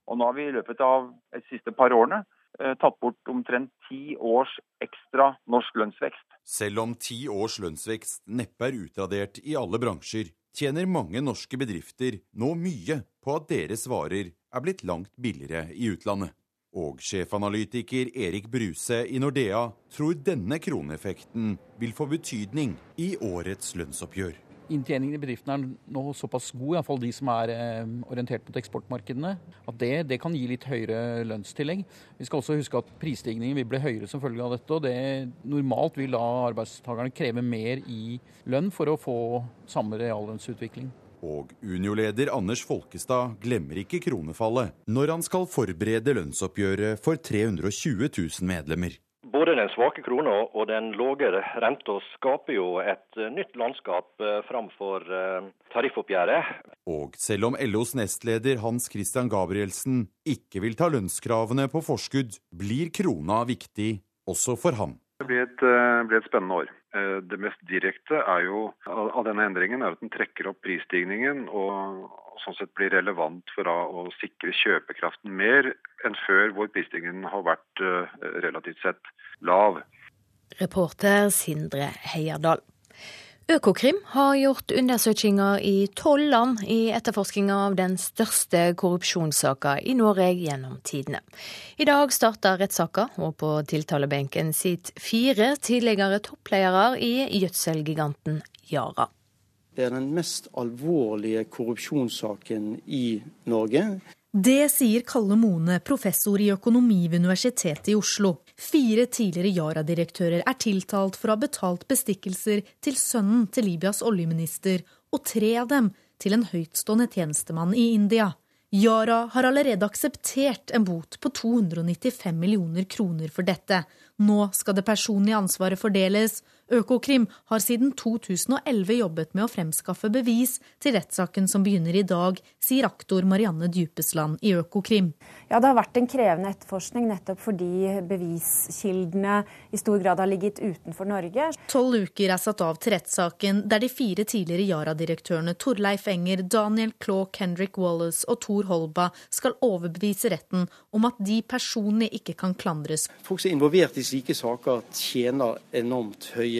Og nå har vi i løpet av de siste par årene eh, tatt bort omtrent ti års ekstra norsk lønnsvekst. Selv om ti års lønnsvekst neppe er utradert i alle bransjer, tjener mange norske bedrifter nå mye på at deres varer er blitt langt billigere i utlandet. Og sjefanalytiker Erik Bruse i Nordea tror denne kroneeffekten vil få betydning i årets lønnsoppgjør. Inntjeningen i bedriftene er nå såpass god, iallfall de som er eh, orientert mot eksportmarkedene, at det, det, kan gi litt høyere lønnstillegg. Vi skal også huske at prisstigningen vil bli høyere som følge av dette. og det Normalt vil da arbeidstakerne kreve mer i lønn for å få samme reallønnsutvikling. Og Unio-leder Anders Folkestad glemmer ikke kronefallet når han skal forberede lønnsoppgjøret for 320 000 medlemmer. Både den svake krona og den lave renta skaper jo et eh, nytt landskap eh, framfor eh, tariffoppgjøret. Og selv om LOs nestleder Hans Christian Gabrielsen ikke vil ta lønnskravene på forskudd, blir krona viktig også for ham. Det blir et, blir et spennende år. Det mest direkte jo, av denne endringen er at den trekker opp prisstigningen og sånn sett blir relevant for å sikre kjøpekraften mer enn før, hvor prisstigningen har vært relativt sett lav. Reporter Sindre Heierdal. Økokrim har gjort undersøkelser i tolv land i etterforskninga av den største korrupsjonssaka i Norge gjennom tidene. I dag starter rettssaka, og på tiltalebenken sitter fire tidligere toppledere i gjødselgiganten Yara. Det er den mest alvorlige korrupsjonssaken i Norge. Det sier Kalle Mone, professor i økonomi ved Universitetet i Oslo. Fire tidligere Yara-direktører er tiltalt for å ha betalt bestikkelser til sønnen til Libyas oljeminister, og tre av dem til en høytstående tjenestemann i India. Yara har allerede akseptert en bot på 295 millioner kroner for dette. Nå skal det personlige ansvaret fordeles, Økokrim har siden 2011 jobbet med å fremskaffe bevis til rettssaken som begynner i dag, sier aktor Marianne Djupesland i Økokrim. Ja, Det har vært en krevende etterforskning nettopp fordi beviskildene i stor grad har ligget utenfor Norge. Tolv uker er satt av til rettssaken, der de fire tidligere Yara-direktørene Torleif Enger, Daniel Claw, Kendrick Wallace og Tor Holba skal overbevise retten om at de personlig ikke kan klandres. Folk som er involvert i slike saker, tjener enormt høye høye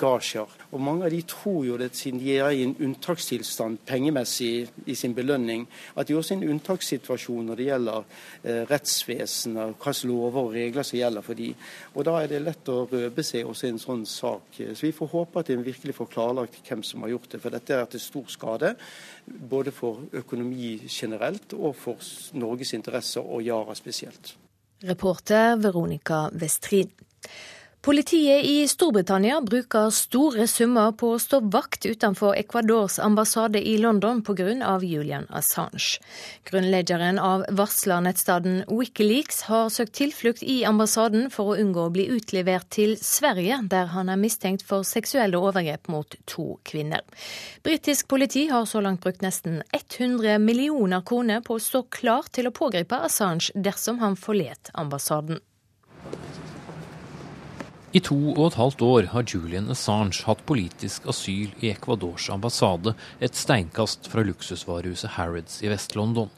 gasjer. Og mange av de tror jo det siden de er i en unntakstilstand pengemessig i sin belønning, at de også er i en unntakssituasjon når det gjelder eh, rettsvesenet, hvilke lover og regler som gjelder for de. Og da er det lett å røpe seg også i en sånn sak. Så vi får håpe at en virkelig får klarlagt hvem som har gjort det. For dette er til stor skade. Både for økonomi generelt og for Norges interesser, og Yara spesielt. Reporter Veronica Westrin. Politiet i Storbritannia bruker store summer på å stå vakt utenfor Ecuadors ambassade i London pga. Julian Assange. Grunnleggeren av varslernettstedet Wikileaks har søkt tilflukt i ambassaden for å unngå å bli utlevert til Sverige, der han er mistenkt for seksuelle overgrep mot to kvinner. Britisk politi har så langt brukt nesten 100 millioner kroner på å stå klar til å pågripe Assange dersom han forlet ambassaden. I to og et halvt år har Julian Assange hatt politisk asyl i Ecuadors ambassade, et steinkast fra luksusvarehuset Harrods i Vest-London.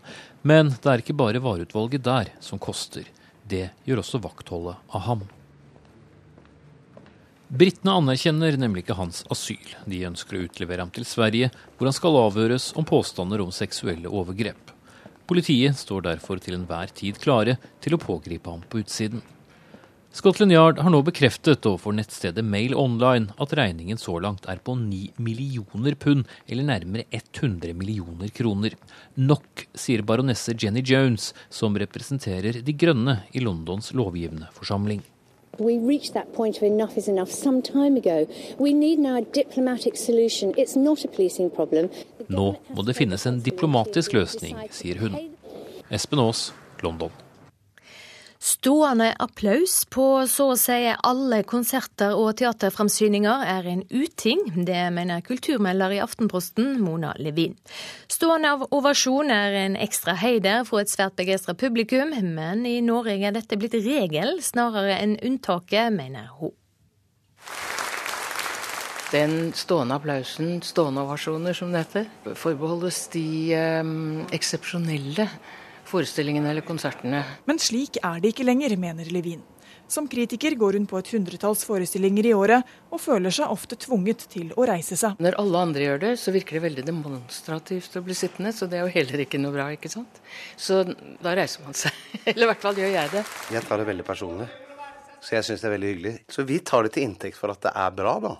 Men det er ikke bare vareutvalget der som koster. Det gjør også vaktholdet av ham. Britene anerkjenner nemlig ikke hans asyl. De ønsker å utlevere ham til Sverige, hvor han skal avhøres om påstander om seksuelle overgrep. Politiet står derfor til enhver tid klare til å pågripe ham på utsiden. Scotland Yard har nå bekreftet overfor nettstedet Mail Online at regningen så langt er på 9 millioner pund, eller nærmere 100 millioner kroner. Nok, sier baronesse Jenny Jones, som representerer De grønne i Londons lovgivende forsamling. We reached that point of enough is enough some time ago. We need now a diplomatic solution. It's not a policing problem. Nå må det finnes en diplomatisk løsning, sier hun. Espen Aas, London. Stående applaus på så å si alle konserter og teaterframsyninger er en uting. Det mener kulturmelder i Aftenposten, Mona Levin. Stående av ovasjon er en ekstra heider for et svært begeistra publikum, men i Norge er dette blitt regel snarere enn unntaket, mener hun. Den stående applausen, stående ovasjoner som det heter, forbeholdes de eh, eksepsjonelle forestillingene eller konsertene. Men slik er det ikke lenger, mener Levin. Som kritiker går hun på et hundretalls forestillinger i året, og føler seg ofte tvunget til å reise seg. Når alle andre gjør det, så virker det veldig demonstrativt å bli sittende, så det er jo heller ikke noe bra, ikke sant. Så da reiser man seg. Eller i hvert fall gjør jeg det. Jeg tar det veldig personlig, så jeg syns det er veldig hyggelig. Så vi tar det til inntekt for at det er bra, da.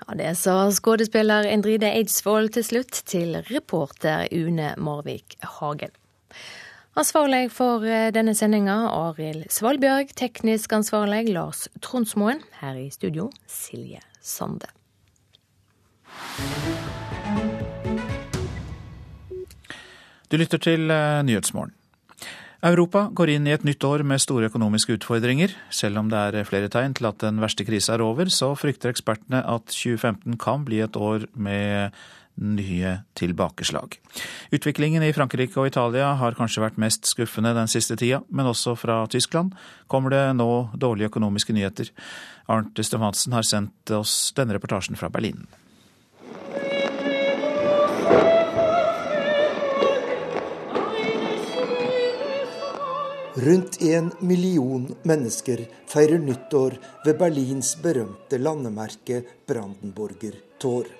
Ja, Det sa skuespiller Endride Eidsvoll til slutt til reporter Une Morvik Hagen. Ansvarlig for eh, denne sendinga Arild Svalbjørg, teknisk ansvarlig Lars Tronsmoen. Her i studio Silje Sande. Du lytter til eh, Nyhetsmorgen. Europa går inn i et nytt år med store økonomiske utfordringer. Selv om det er flere tegn til at den verste krisa er over, så frykter ekspertene at 2015 kan bli et år med nye tilbakeslag. Utviklingen i Frankrike og Italia har kanskje vært mest skuffende den siste tida, men også fra Tyskland kommer det nå dårlige økonomiske nyheter. Arnt Stefansen har sendt oss denne reportasjen fra Berlin. Rundt en million mennesker feirer nyttår ved Berlins berømte landemerke Brandenburger Tor.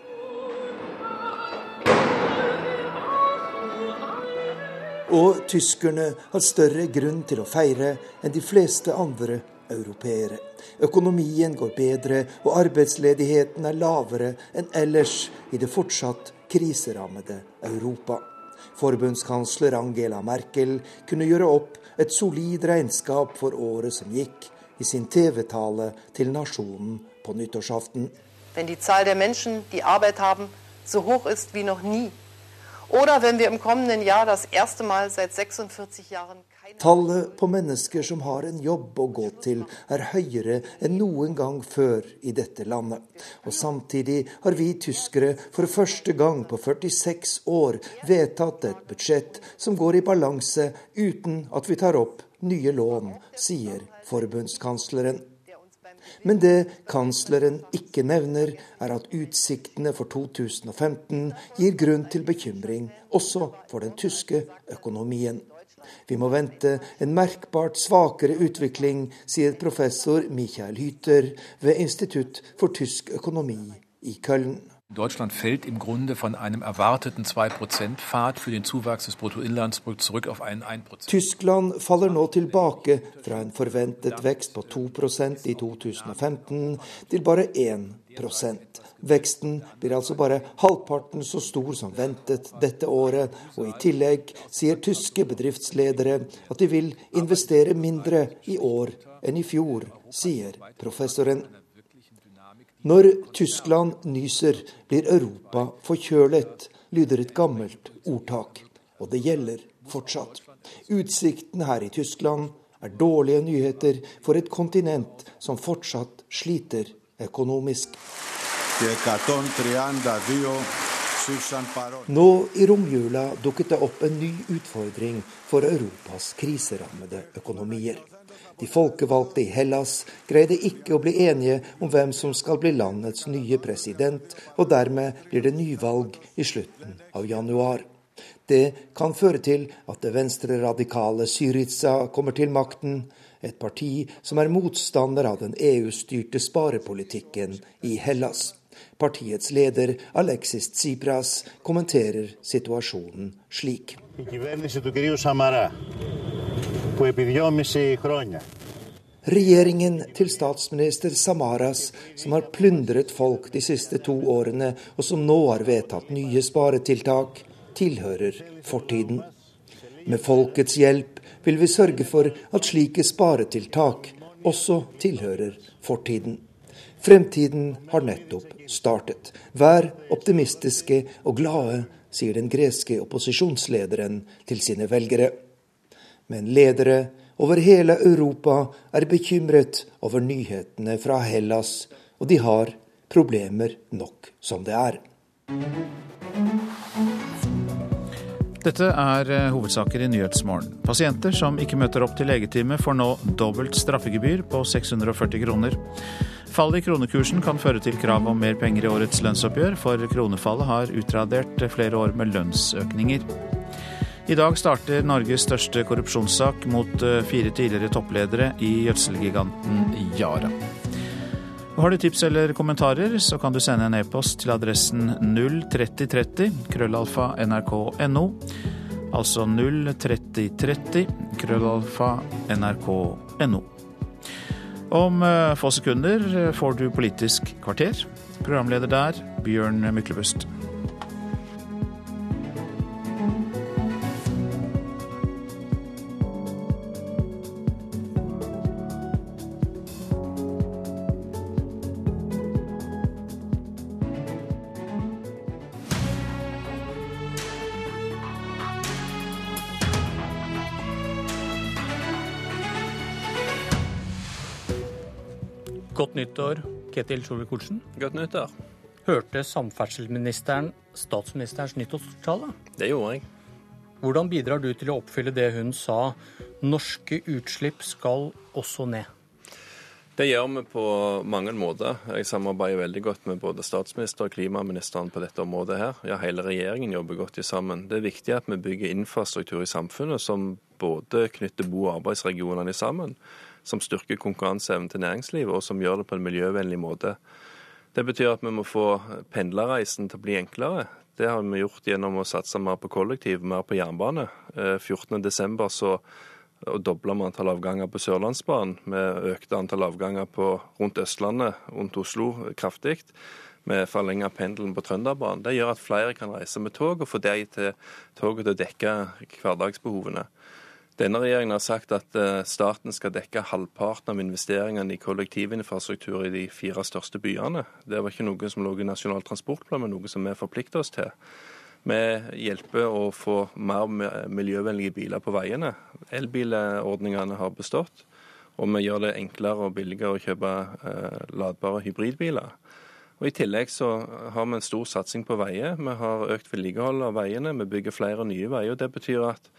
Og tyskerne har større grunn til å feire enn de fleste andre europeere. Økonomien går bedre, og arbeidsledigheten er lavere enn ellers i det fortsatt kriserammede Europa. Forbundskansler Angela Merkel kunne gjøre opp et solid regnskap for året som gikk, i sin TV-tale til nasjonen på nyttårsaften. Wenn die Zahl der Menschen, die Arbeit haben, so hoch ist wie noch nie. Oder wenn wir im kommenden Jahr das erste Mal seit 46 Jahren Tallet på mennesker som har en jobb å gå til, er høyere enn noen gang før i dette landet. Og samtidig har vi tyskere for første gang på 46 år vedtatt et budsjett som går i balanse uten at vi tar opp nye lån, sier forbundskansleren. Men det kansleren ikke nevner, er at utsiktene for 2015 gir grunn til bekymring også for den tyske økonomien. Vi må vente en merkbart svakere utvikling, sier professor Michael Hyter ved Institutt for tysk økonomi i Köln. Deutschland fällt im Grunde von einem erwarteten 2-Prozent-Pfad für den Zuwachs des Bruttoinlandsprodukts zurück auf einen 1%. Tyskland faller nå tilbake fra en forventet vekst på 2% i 2015 til bare 1% Veksten blir altså bare halvparten så stor som ventet dette året, og i tillegg sier tyske bedriftsledere at de vil investere mindre i år enn i fjor, sier professoren. Når Tyskland nyser, blir Europa forkjølet, lyder et gammelt ordtak. Og det gjelder fortsatt. Utsikten her i Tyskland er dårlige nyheter for et kontinent som fortsatt sliter økonomisk. Nå i romjula dukket det opp en ny utfordring for Europas kriserammede økonomier. De folkevalgte i Hellas greide ikke å bli enige om hvem som skal bli landets nye president, og dermed blir det nyvalg i slutten av januar. Det kan føre til at det venstreradikale Syriza kommer til makten, et parti som er motstander av den EU-styrte sparepolitikken i Hellas. Partiets leder Alexis Tsipras kommenterer situasjonen slik. Regjeringen til statsminister Samaras, som har plyndret folk de siste to årene, og som nå har vedtatt nye sparetiltak, tilhører fortiden. Med folkets hjelp vil vi sørge for at slike sparetiltak også tilhører fortiden. Fremtiden har nettopp startet. Vær optimistiske og glade, sier den greske opposisjonslederen til sine velgere. Men ledere over hele Europa er bekymret over nyhetene fra Hellas, og de har problemer nok som det er. Dette er eh, hovedsaker i Nyhetsmorgen. Pasienter som ikke møter opp til legetime, får nå dobbelt straffegebyr på 640 kroner. Fallet i kronekursen kan føre til krav om mer penger i årets lønnsoppgjør, for kronefallet har utradert flere år med lønnsøkninger. I dag starter Norges største korrupsjonssak mot eh, fire tidligere toppledere i gjødselgiganten Yara. Har du tips eller kommentarer, så kan du sende en e-post til adressen 03030 krøllalfa nrk.no. Altså 03030 krøllalfa nrk.no. Om eh, få sekunder eh, får du Politisk kvarter. Programleder der, Bjørn Myklebust. Nyttår, Ketil Solvik-Olsen. Godt nyttår. Hørte samferdselsministeren statsministerens nyttårstale? Det gjorde jeg. Hvordan bidrar du til å oppfylle det hun sa, norske utslipp skal også ned? Det gjør vi på mange måter. Jeg samarbeider veldig godt med både statsminister og klimaministeren på dette området her. Ja, hele regjeringen jobber godt sammen. Det er viktig at vi bygger infrastruktur i samfunnet som både knytter bo- og arbeidsregionene sammen, som styrker konkurranseevnen til næringslivet, og som gjør det på en miljøvennlig måte. Det betyr at vi må få pendlerreisen til å bli enklere. Det har vi gjort gjennom å satse mer på kollektiv, mer på jernbane. 14.12. så dobla vi antall avganger på Sørlandsbanen. Vi økte antall avganger på, rundt Østlandet, rundt Oslo kraftig. Vi forlenga pendelen på Trønderbanen. Det gjør at flere kan reise med tog, og få de til toget til å dekke hverdagsbehovene. Denne regjeringen har sagt at staten skal dekke halvparten av investeringene i kollektivinfrastruktur i de fire største byene. Det var ikke noe som lå i Nasjonal transportplan, men noe som vi forplikter oss til. Vi hjelper å få mer miljøvennlige biler på veiene. Elbilordningene har bestått, og vi gjør det enklere og billigere å kjøpe ladbare hybridbiler. Og I tillegg så har vi en stor satsing på veier. Vi har økt vedlikehold av veiene, vi bygger flere nye veier. og Det betyr at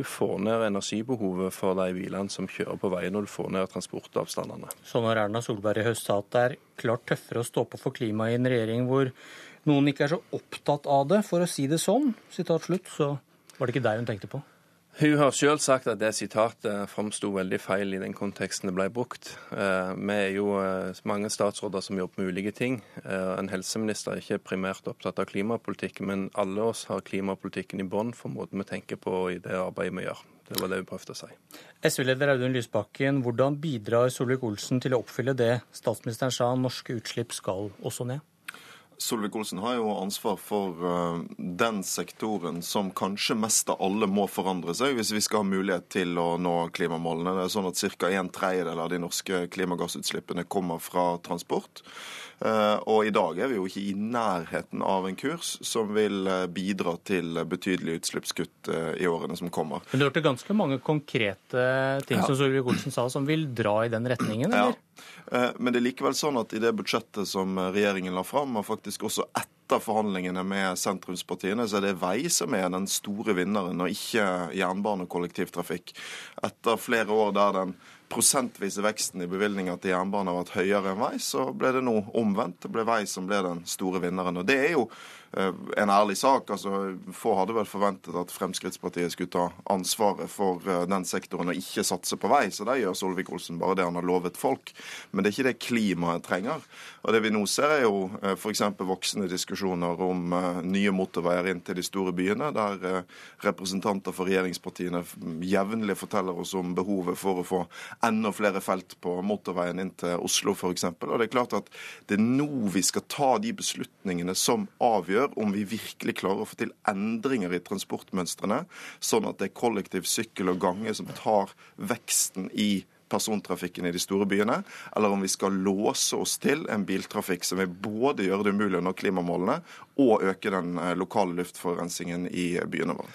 du får ned energibehovet for de bilene som kjører på veien, og du får ned transportavstandene. Så når Erna Solberg i høst sa at det er klart tøffere å stå på for klimaet i en regjering hvor noen ikke er så opptatt av det, for å si det sånn, sitat slutt, så var det ikke deg hun tenkte på? Hun har selv sagt at det sitatet framsto veldig feil i den konteksten det ble brukt. Vi er jo mange statsråder som jobber med ulike ting. En helseminister er ikke primært opptatt av klimapolitikk, men alle oss har klimapolitikken i bånn for måten vi tenker på i det arbeidet vi gjør. Det var det vi prøvde å si. SV-leder Audun Lysbakken, hvordan bidrar Solvik-Olsen til å oppfylle det statsministeren sa, norske utslipp skal også ned? Solvik-Olsen har jo ansvar for den sektoren som kanskje mest av alle må forandre seg hvis vi skal ha mulighet til å nå klimamålene. Det er sånn at Ca. en tredjedel av de norske klimagassutslippene kommer fra transport. Og i dag er vi jo ikke i nærheten av en kurs som vil bidra til betydelige utslippskutt i årene som kommer. Men du hørte ganske mange konkrete ting Ja. som Solvik-Olsen sa, som vil dra i den retningen, eller? Ja. Men det er likevel sånn at i det budsjettet som regjeringen la fram, og faktisk også etter forhandlingene med sentrumspartiene, så er det vei som er den store vinneren, og ikke jernbane og kollektivtrafikk. Etter flere år der den prosentvise veksten i bevilgninger til jernbane har vært høyere enn vei, så ble det nå omvendt. Det ble vei som ble den store vinneren. Og det er jo en ærlig sak. altså Få hadde vel forventet at Fremskrittspartiet skulle ta ansvaret for eh, den sektoren og ikke satse på vei, så der gjør Solvik-Olsen bare det han har lovet folk. Men det er ikke det klimaet trenger. Og det vi nå ser, er jo eh, f.eks. voksende diskusjoner om eh, nye motorveier inn til de store byene, der eh, representanter for regjeringspartiene jevnlig forteller oss om behovet for å få enda flere felt på motorveien inn til Oslo f.eks. Og det er klart at det er nå vi skal ta de beslutningene som avgjør om vi virkelig klarer å få til endringer i transportmønstrene, sånn at det er kollektiv, sykkel og gange som tar veksten i persontrafikken i de store byene, eller om vi skal låse oss til en biltrafikk som vil både gjøre det umulig å nå klimamålene og øke den eh, lokale luftforurensningen i byene våre.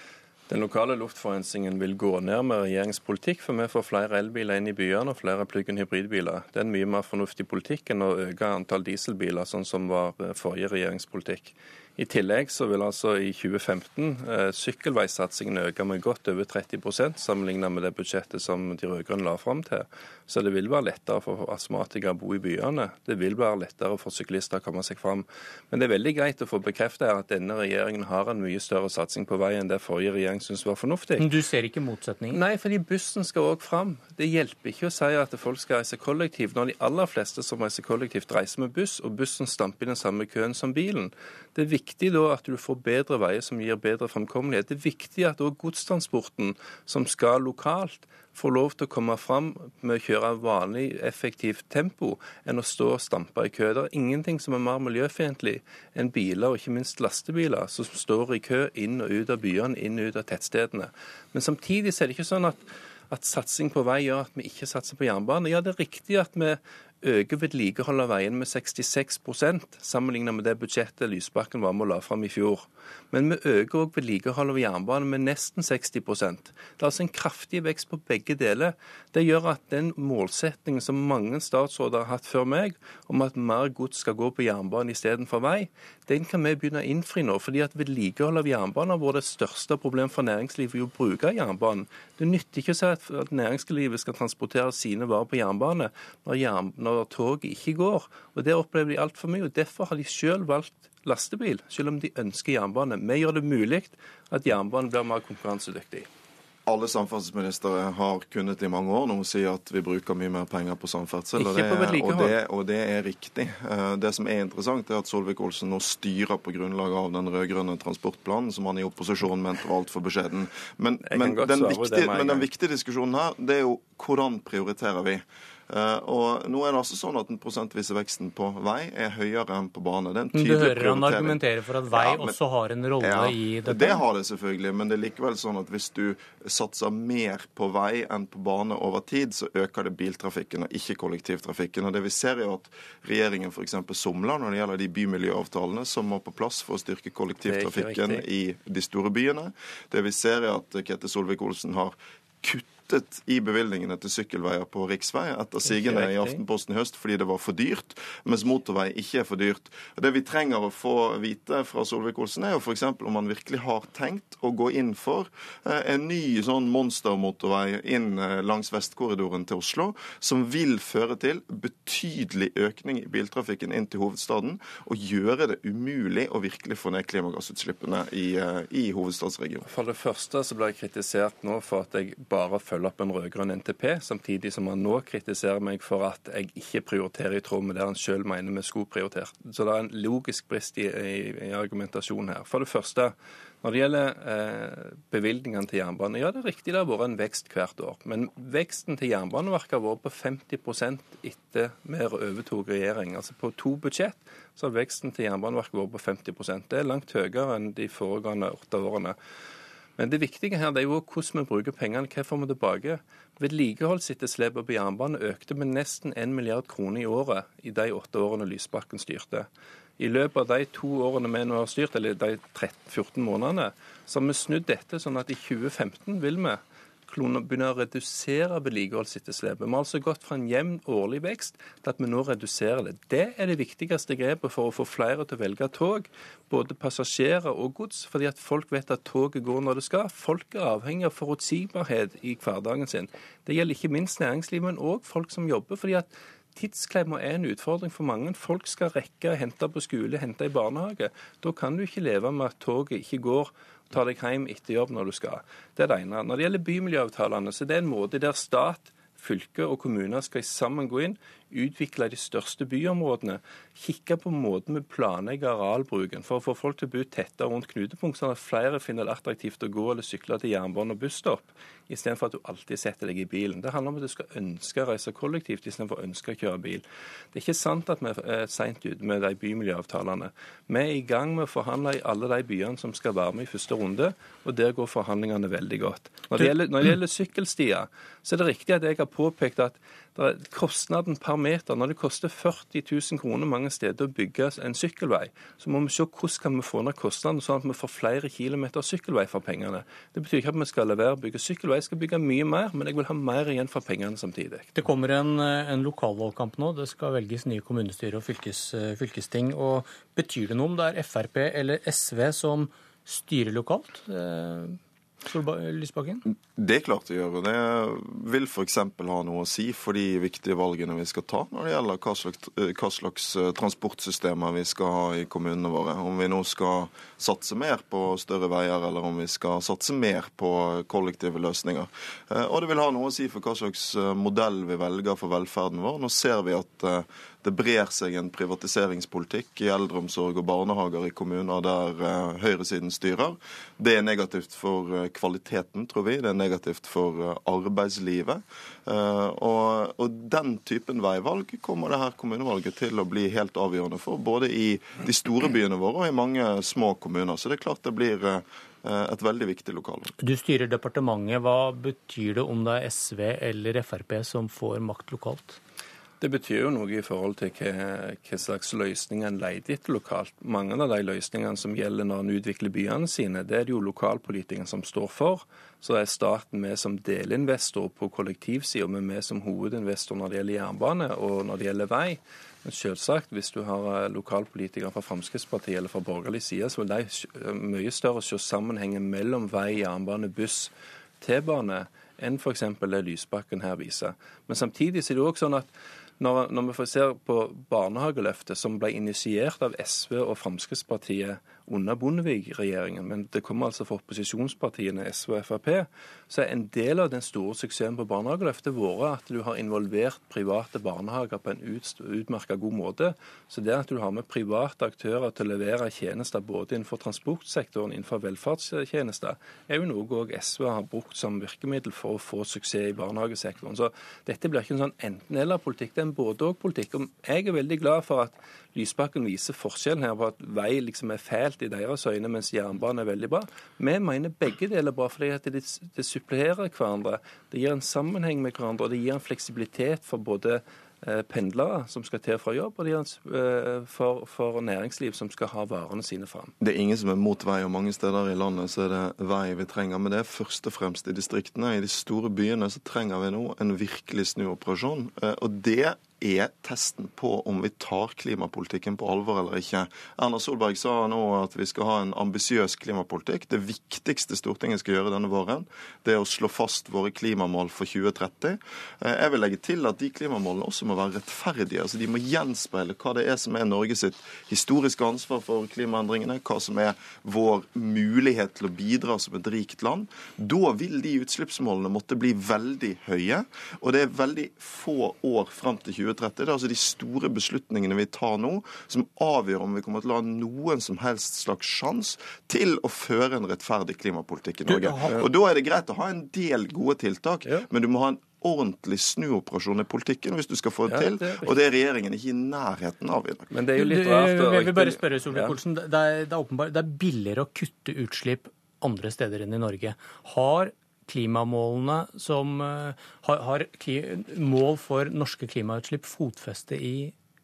Den lokale luftforurensningen vil gå ned med regjeringens politikk, for vi får flere elbiler inn i byene og flere plug-in hybridbiler. Det er en mye mer fornuftig politikk enn å øke antall dieselbiler, sånn som var eh, forrige regjeringspolitikk. I tillegg så vil altså i 2015 eh, sykkelveisatsingen øke med godt over 30% sammenlignet med det budsjettet som de rød-grønne la fram til. Så det vil være lettere for astmatikere å bo i byene. Det vil være lettere for syklister å komme seg fram. Men det er veldig greit å få bekreftet at denne regjeringen har en mye større satsing på vei enn det forrige regjering syntes var fornuftig. Men du ser ikke motsetningen? Nei, fordi bussen skal òg fram. Det hjelper ikke å si at folk skal reise kollektivt, når de aller fleste som reiser kollektivt, reiser med buss, og bussen stamper i den samme køen som bilen. Det er viktig da at du får bedre veier som gir bedre fremkommelighet. Det er viktig at òg godstransporten som skal lokalt, får lov til å komme fram med å kjøre vanlig, effektivt tempo, enn å stå og stampe i kø. Det er ingenting som er mer miljøfiendtlig enn biler, og ikke minst lastebiler, som står i kø inn og ut av byene, inn og ut av tettstedene. Men samtidig er det ikke sånn at at satsing på vei gjør at vi ikke satser på jernbane. Ja, det er riktig at vi øker vedlikeholdet av veien med 66% sammenlignet med det budsjettet Lysbakken var med å la fram i fjor. Men vi øker òg vedlikeholdet av jernbanen med nesten 60 Det er altså en kraftig vekst på begge deler. Det gjør at den målsettingen som mange statsråder har hatt før meg, om at mer gods skal gå på jernbane istedenfor vei, den kan vi begynne å innfri nå. fordi at vedlikehold av jernbanen har vært det største problemet for næringslivet å bruke jernbanen. Det nytter ikke å si at næringslivet skal transportere sine varer på jernbane når, jern, når toget ikke går. Og Det opplever de altfor mye. og Derfor har de selv valgt lastebil, selv om de ønsker jernbane. Vi gjør det mulig at jernbanen blir mer konkurransedyktig. Alle samferdselsministre har kunnet i mange år nå si at vi bruker mye mer penger på samferdsel. Og det, og, det, og det, er riktig. Eh, det som er interessant, er at Solvik-Olsen nå styrer på grunnlag av den rød-grønne transportplanen, som han i opposisjon mente var altfor beskjeden. Men, men, den viktige, men den viktige diskusjonen her, det er jo hvordan prioriterer vi? Eh, og nå er det altså sånn at Den prosentvise veksten på vei er høyere enn på bane. Det er en tydelig du hører han argumentere for at vei ja, men, også har en rolle ja, i dette? Det har det selvfølgelig, men det er likevel sånn at hvis du satser mer på vei enn på bane over tid, så øker det biltrafikken og ikke kollektivtrafikken. Og det vi ser er at regjeringen f.eks. somler når det gjelder de bymiljøavtalene som må på plass for å styrke kollektivtrafikken i de store byene. Det vi ser er at Kete Solvik-Olsen har kutt kuttet i bevilgningene til sykkelveier på riksvei etter sigende i Aftenposten i høst fordi det var for dyrt, mens motorvei ikke er for dyrt. Det vi trenger å få vite fra Solvik-Olsen, er jo f.eks. om han virkelig har tenkt å gå inn for eh, en ny sånn monstermotorvei inn eh, langs vestkorridoren til Oslo, som vil føre til betydelig økning i biltrafikken inn til hovedstaden, og gjøre det umulig å virkelig få ned klimagassutslippene i, eh, i hovedstadsregionen. For det første så ble jeg kritisert nå for at jeg bare følger følge opp en rød-grønn NTP, samtidig som han nå kritiserer meg for at jeg ikke prioriterer i tråd med det han sjøl mener vi skulle prioritert. Så det er en logisk brist i, i, i argumentasjonen her. For det første, når det gjelder eh, bevilgningene til jernbane, ja det er riktig det har vært en vekst hvert år. Men veksten til Jernbaneverket har vært på 50% etter vi overtok regjering. Altså på to budsjett så har veksten til Jernbaneverket vært på 50% Det er langt høyere enn de foregående åtte årene. Men det viktige her det er jo hvordan vi bruker pengene. Hva får vi tilbake? Vedlikeholdsetterslepet på jernbane økte med nesten 1 milliard kroner i året i de åtte årene Lysbakken styrte. I løpet av de to årene vi nå har styrt, eller de 13-14 månedene, så har vi snudd dette sånn at i 2015 vil vi begynne å redusere vedlikeholdsetterslepet. Vi har altså gått fra en jevn årlig vekst til at vi nå reduserer det. Det er det viktigste grepet for å få flere til å velge tog, både passasjerer og gods, fordi at folk vet at toget går når det skal. Folk er avhengig av forutsigbarhet i hverdagen sin. Det gjelder ikke minst næringslivet, men òg folk som jobber. fordi at Tidsklemma er en utfordring for mange. Folk skal rekke å hente på skole, hente i barnehage. Da kan du ikke leve med at toget ikke går ta deg hjem etter jobb når du skal. Det er det ene. Når det gjelder bymiljøavtalene, så er det en måte der stat, fylke og kommuner skal sammen gå inn, utvikle de største byområdene, kikke på måten vi planlegger arealbruken for å få folk til å bo tettere rundt knutepunkt, sånn at flere finner det attraktivt å gå eller sykle til jernbane og busstopp istedenfor at du alltid setter deg i bilen. Det handler om at du skal ønske å reise kollektivt istedenfor å ønske å kjøre bil. Det er ikke sant at vi er seint ute med de bymiljøavtalene. Vi er i gang med å forhandle i alle de byene som skal være med i første runde, og der går forhandlingene veldig godt. Når det gjelder, når det gjelder sykkelstier, så er det riktig at jeg har påpekt at kostnaden per meter, når det koster 40 000 kroner mange steder å bygge en sykkelvei, så må vi se hvordan kan vi få ned kostnaden, sånn at vi får flere kilometer sykkelvei for pengene. Det betyr ikke at vi skal levere å bygge sykkelvei, jeg skal bygge mye mer, men jeg vil ha mer igjen for pengene samtidig. Det kommer en, en lokalvalgkamp nå. Det skal velges nye kommunestyre og fylkes, fylkesting. og Betyr det noe om det er Frp eller SV som styrer lokalt? Eh, Lysbakken? Det er klart det gjør. og Det vil f.eks. ha noe å si for de viktige valgene vi skal ta når det gjelder hva slags, hva slags, transportsystemer vi skal ha i kommunene våre. Om vi nå skal satse mer på større veier, eller om vi skal satse mer på kollektive løsninger. Og det vil ha noe å si for hva slags modell vi velger for velferden vår. Nå ser vi at det brer seg en privatiseringspolitikk i eldreomsorg og barnehager i kommuner der uh, høyresiden styrer. Det er negativt for uh, kvaliteten, tror vi. Det er negativt for uh, arbeidslivet. Og, og, den typen veivalg kommer det her kommunevalget til å bli helt avgjørende for. Både i de store byene våre og i mange små kommuner. Så det er klart det blir et veldig viktig lokale. Du styrer departementet. Hva betyr det om det er SV eller Frp som får makt lokalt? Det betyr jo noe i forhold til hva, slags løsninger en leter etter lokalt. Mange av de løsningene som gjelder når en utvikler byene sine, det er det jo lokalpolitikerne som står for. Så er staten med som delinvestor på kollektivsida, men vi som hovedinvestor når det gjelder jernbane og når det gjelder vei. Men selvsagt, hvis du har eh, lokalpolitikere fra Fremskrittspartiet eller fra borgerlig side, så vil de mye større se sammenhengen mellom vei, jernbane, buss, T-bane enn f.eks. det Lysbakken her viser. Men samtidig er det også sånn at når, når vi ser på barnehageløftet, som ble initiert av SV og Fremskrittspartiet under Bondevik-regjeringen, men det kommer altså fra opposisjonspartiene SV og Frp, så er en del av den store suksessen på barnehageløftet vært at du har involvert private barnehager på en utmerket god måte. Så det at du har med private aktører til å levere tjenester både innenfor transportsektoren innenfor velferdstjenester, er jo noe òg SV har brukt som virkemiddel for å få suksess i barnehagesektoren. Så dette blir ikke en sånn enten-eller-politikk, det er en både-og-politikk. Jeg er veldig glad for at Lysbakken viser forskjellen her på at vei liksom er fælt i deres øyne, mens jernbane er veldig bra. Vi mener begge deler er bra, fordi at det, det supplerer hverandre. Det gir en sammenheng med hverandre, og det gir en fleksibilitet for både eh, pendlere som skal til fra jobb, og de eh, for, for, næringsliv som skal ha varene sine fram. Det er ingen som er mot vei, og mange steder i landet så er det vei vi trenger. Men det er først og fremst i distriktene. I de store byene så trenger vi nå en virkelig snuoperasjon. Eh, og det er testen på om vi tar klimapolitikken på alvor eller ikke. Erna Solberg sa nå at vi skal ha en ambisiøs klimapolitikk. Det viktigste Stortinget skal gjøre denne våren, det er å slå fast våre klimamål for 2030. Eh, jeg vil legge til at de klimamålene også må være rettferdige. altså De må gjenspeile hva det er som er Norge sitt historiske ansvar for klimaendringene, hva som er vår mulighet til å bidra som et rikt land. Da vil de utslippsmålene måtte bli veldig høye, og det er veldig få år fram til 2030. 2030. Det er altså de store beslutningene vi tar nå, som avgjør om vi kommer til å ha noen som helst slags sjanse til å føre en rettferdig klimapolitikk i Norge. Og Da er det greit å ha en del gode tiltak, men du må ha en ordentlig snuoperasjon i politikken hvis du skal få det til. Og det er regjeringen ikke i nærheten av i dag. Men det er jo litt rart. Jeg vil bare spørre Solvik-Olsen. Det, det, det er billigere å kutte utslipp andre steder enn i Norge. Har klimamålene som eh, har, har mål for norske klimautslipp fotfeste i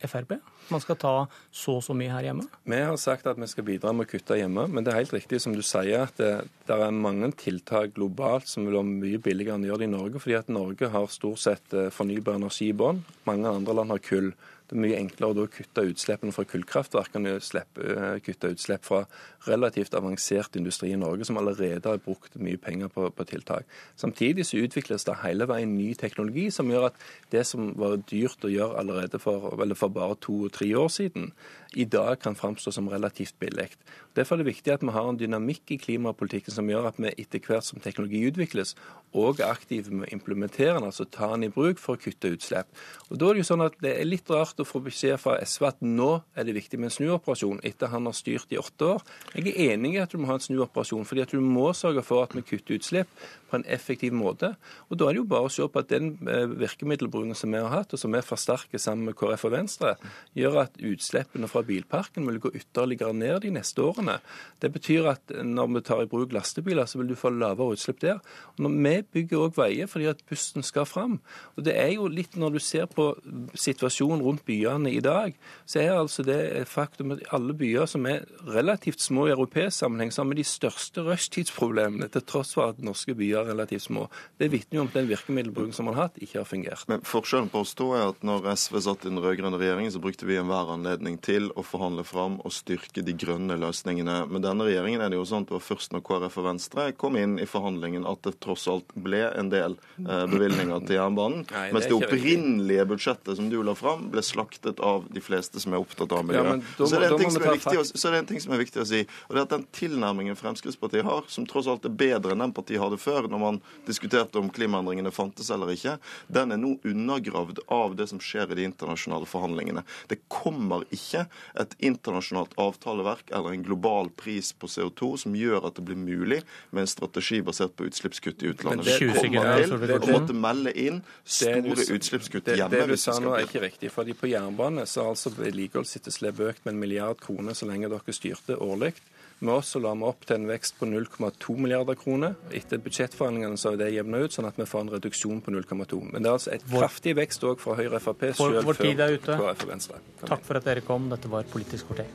Frp? Man skal ta så og så mye her hjemme? Vi har sagt at vi skal bidra med å kutte hjemme, men det er helt riktig som du sier at det, det er mange tiltak globalt som vil være mye billigere enn å gjøre det i Norge, fordi at Norge har stort sett eh, fornybar energi i bånn. Mange andre land har kull. Det er mye enklere å kutte utslippene fra kullkraftverk enn å eh, kutte utslipp fra relativt avansert industri i Norge, som allerede har brukt mye penger på, på, tiltak. Samtidig så utvikles det hele veien ny teknologi som gjør at det som var dyrt å gjøre allerede for, for bare to-tre år siden, i dag kan framstå som relativt billig. Derfor er det viktig at vi har en dynamikk i klimapolitikken som gjør at vi etter hvert som teknologi utvikles, òg er aktive med å implementere den, altså ta den i bruk for å kutte utslipp. Og da er Det jo sånn at det er litt rart å få beskjed fra SV at nå er det viktig med en snuoperasjon etter han har styrt i åtte år. Jeg er enig i at du må ha en snuoperasjon, fordi at du må sørge for at vi kutter utslipp på en effektiv måte. Og Da er det jo bare å se på at den eh, virkemiddelbruken som vi har hatt, og som vi forsterker sammen med KrF og Venstre, gjør at utslippene fra bilparken vil gå ytterligere ned de neste årene. Det betyr at når vi tar i bruk lastebiler, så vil du få lavere utslipp der. Og når Vi bygger òg veier fordi at bussen skal fram. Og det er jo litt når du ser på situasjonen rundt byene i dag, så er altså det et faktum at alle byer som er relativt små i europeisk sammenheng, sammen med de største rushtidsproblemene, til tross for at norske byer er relativt små. Det vitner jo om den virkemiddelbruken som man har hatt, ikke har fungert. Men Forskjellen på oss to er at når SV satt i den rød-grønne regjeringen, så brukte vi enhver anledning til å forhandle fram og styrke de grønne løsningene. Med denne regjeringen er det jo sånn at det var først når KrF og Venstre kom inn i forhandlingen at det tross alt ble en del eh, bevilgninger til jernbanen. Nei, det mens det opprinnelige budsjettet som du la fram, ble slaktet av de fleste som er opptatt av miljø. Ja, så, er det å, så er det en ting som er viktig å si. og det er at Den tilnærmingen Fremskrittspartiet har, som tross alt er bedre enn den partiet hadde før, når man diskuterte om klimaendringene fantes eller ikke, den er nå undergravd av det som skjer i de internasjonale forhandlingene. Det kommer ikke et internasjonalt avtaleverk eller en global pris på CO2 som gjør at det blir mulig med en strategi basert på utslippskutt i utlandet. Det kommer til å måtte melde inn store utslippskutt hjemme. Det, det du sa nå er ikke riktig. fordi På jernbane så har altså vedlikeholdsetterslepet økt med en milliard kroner så lenge dere styrte årlig. Med oss så la vi opp til en vekst på 0,2 milliarder kroner. Etter budsjettforhandlingene så er det jevna ut, sånn at vi får en reduksjon på 0,2. Men det er altså et kraftig vekst òg fra Høyre og Frp, selv før KrF og Venstre. Takk for at dere kom. Dette var Politisk kvarter.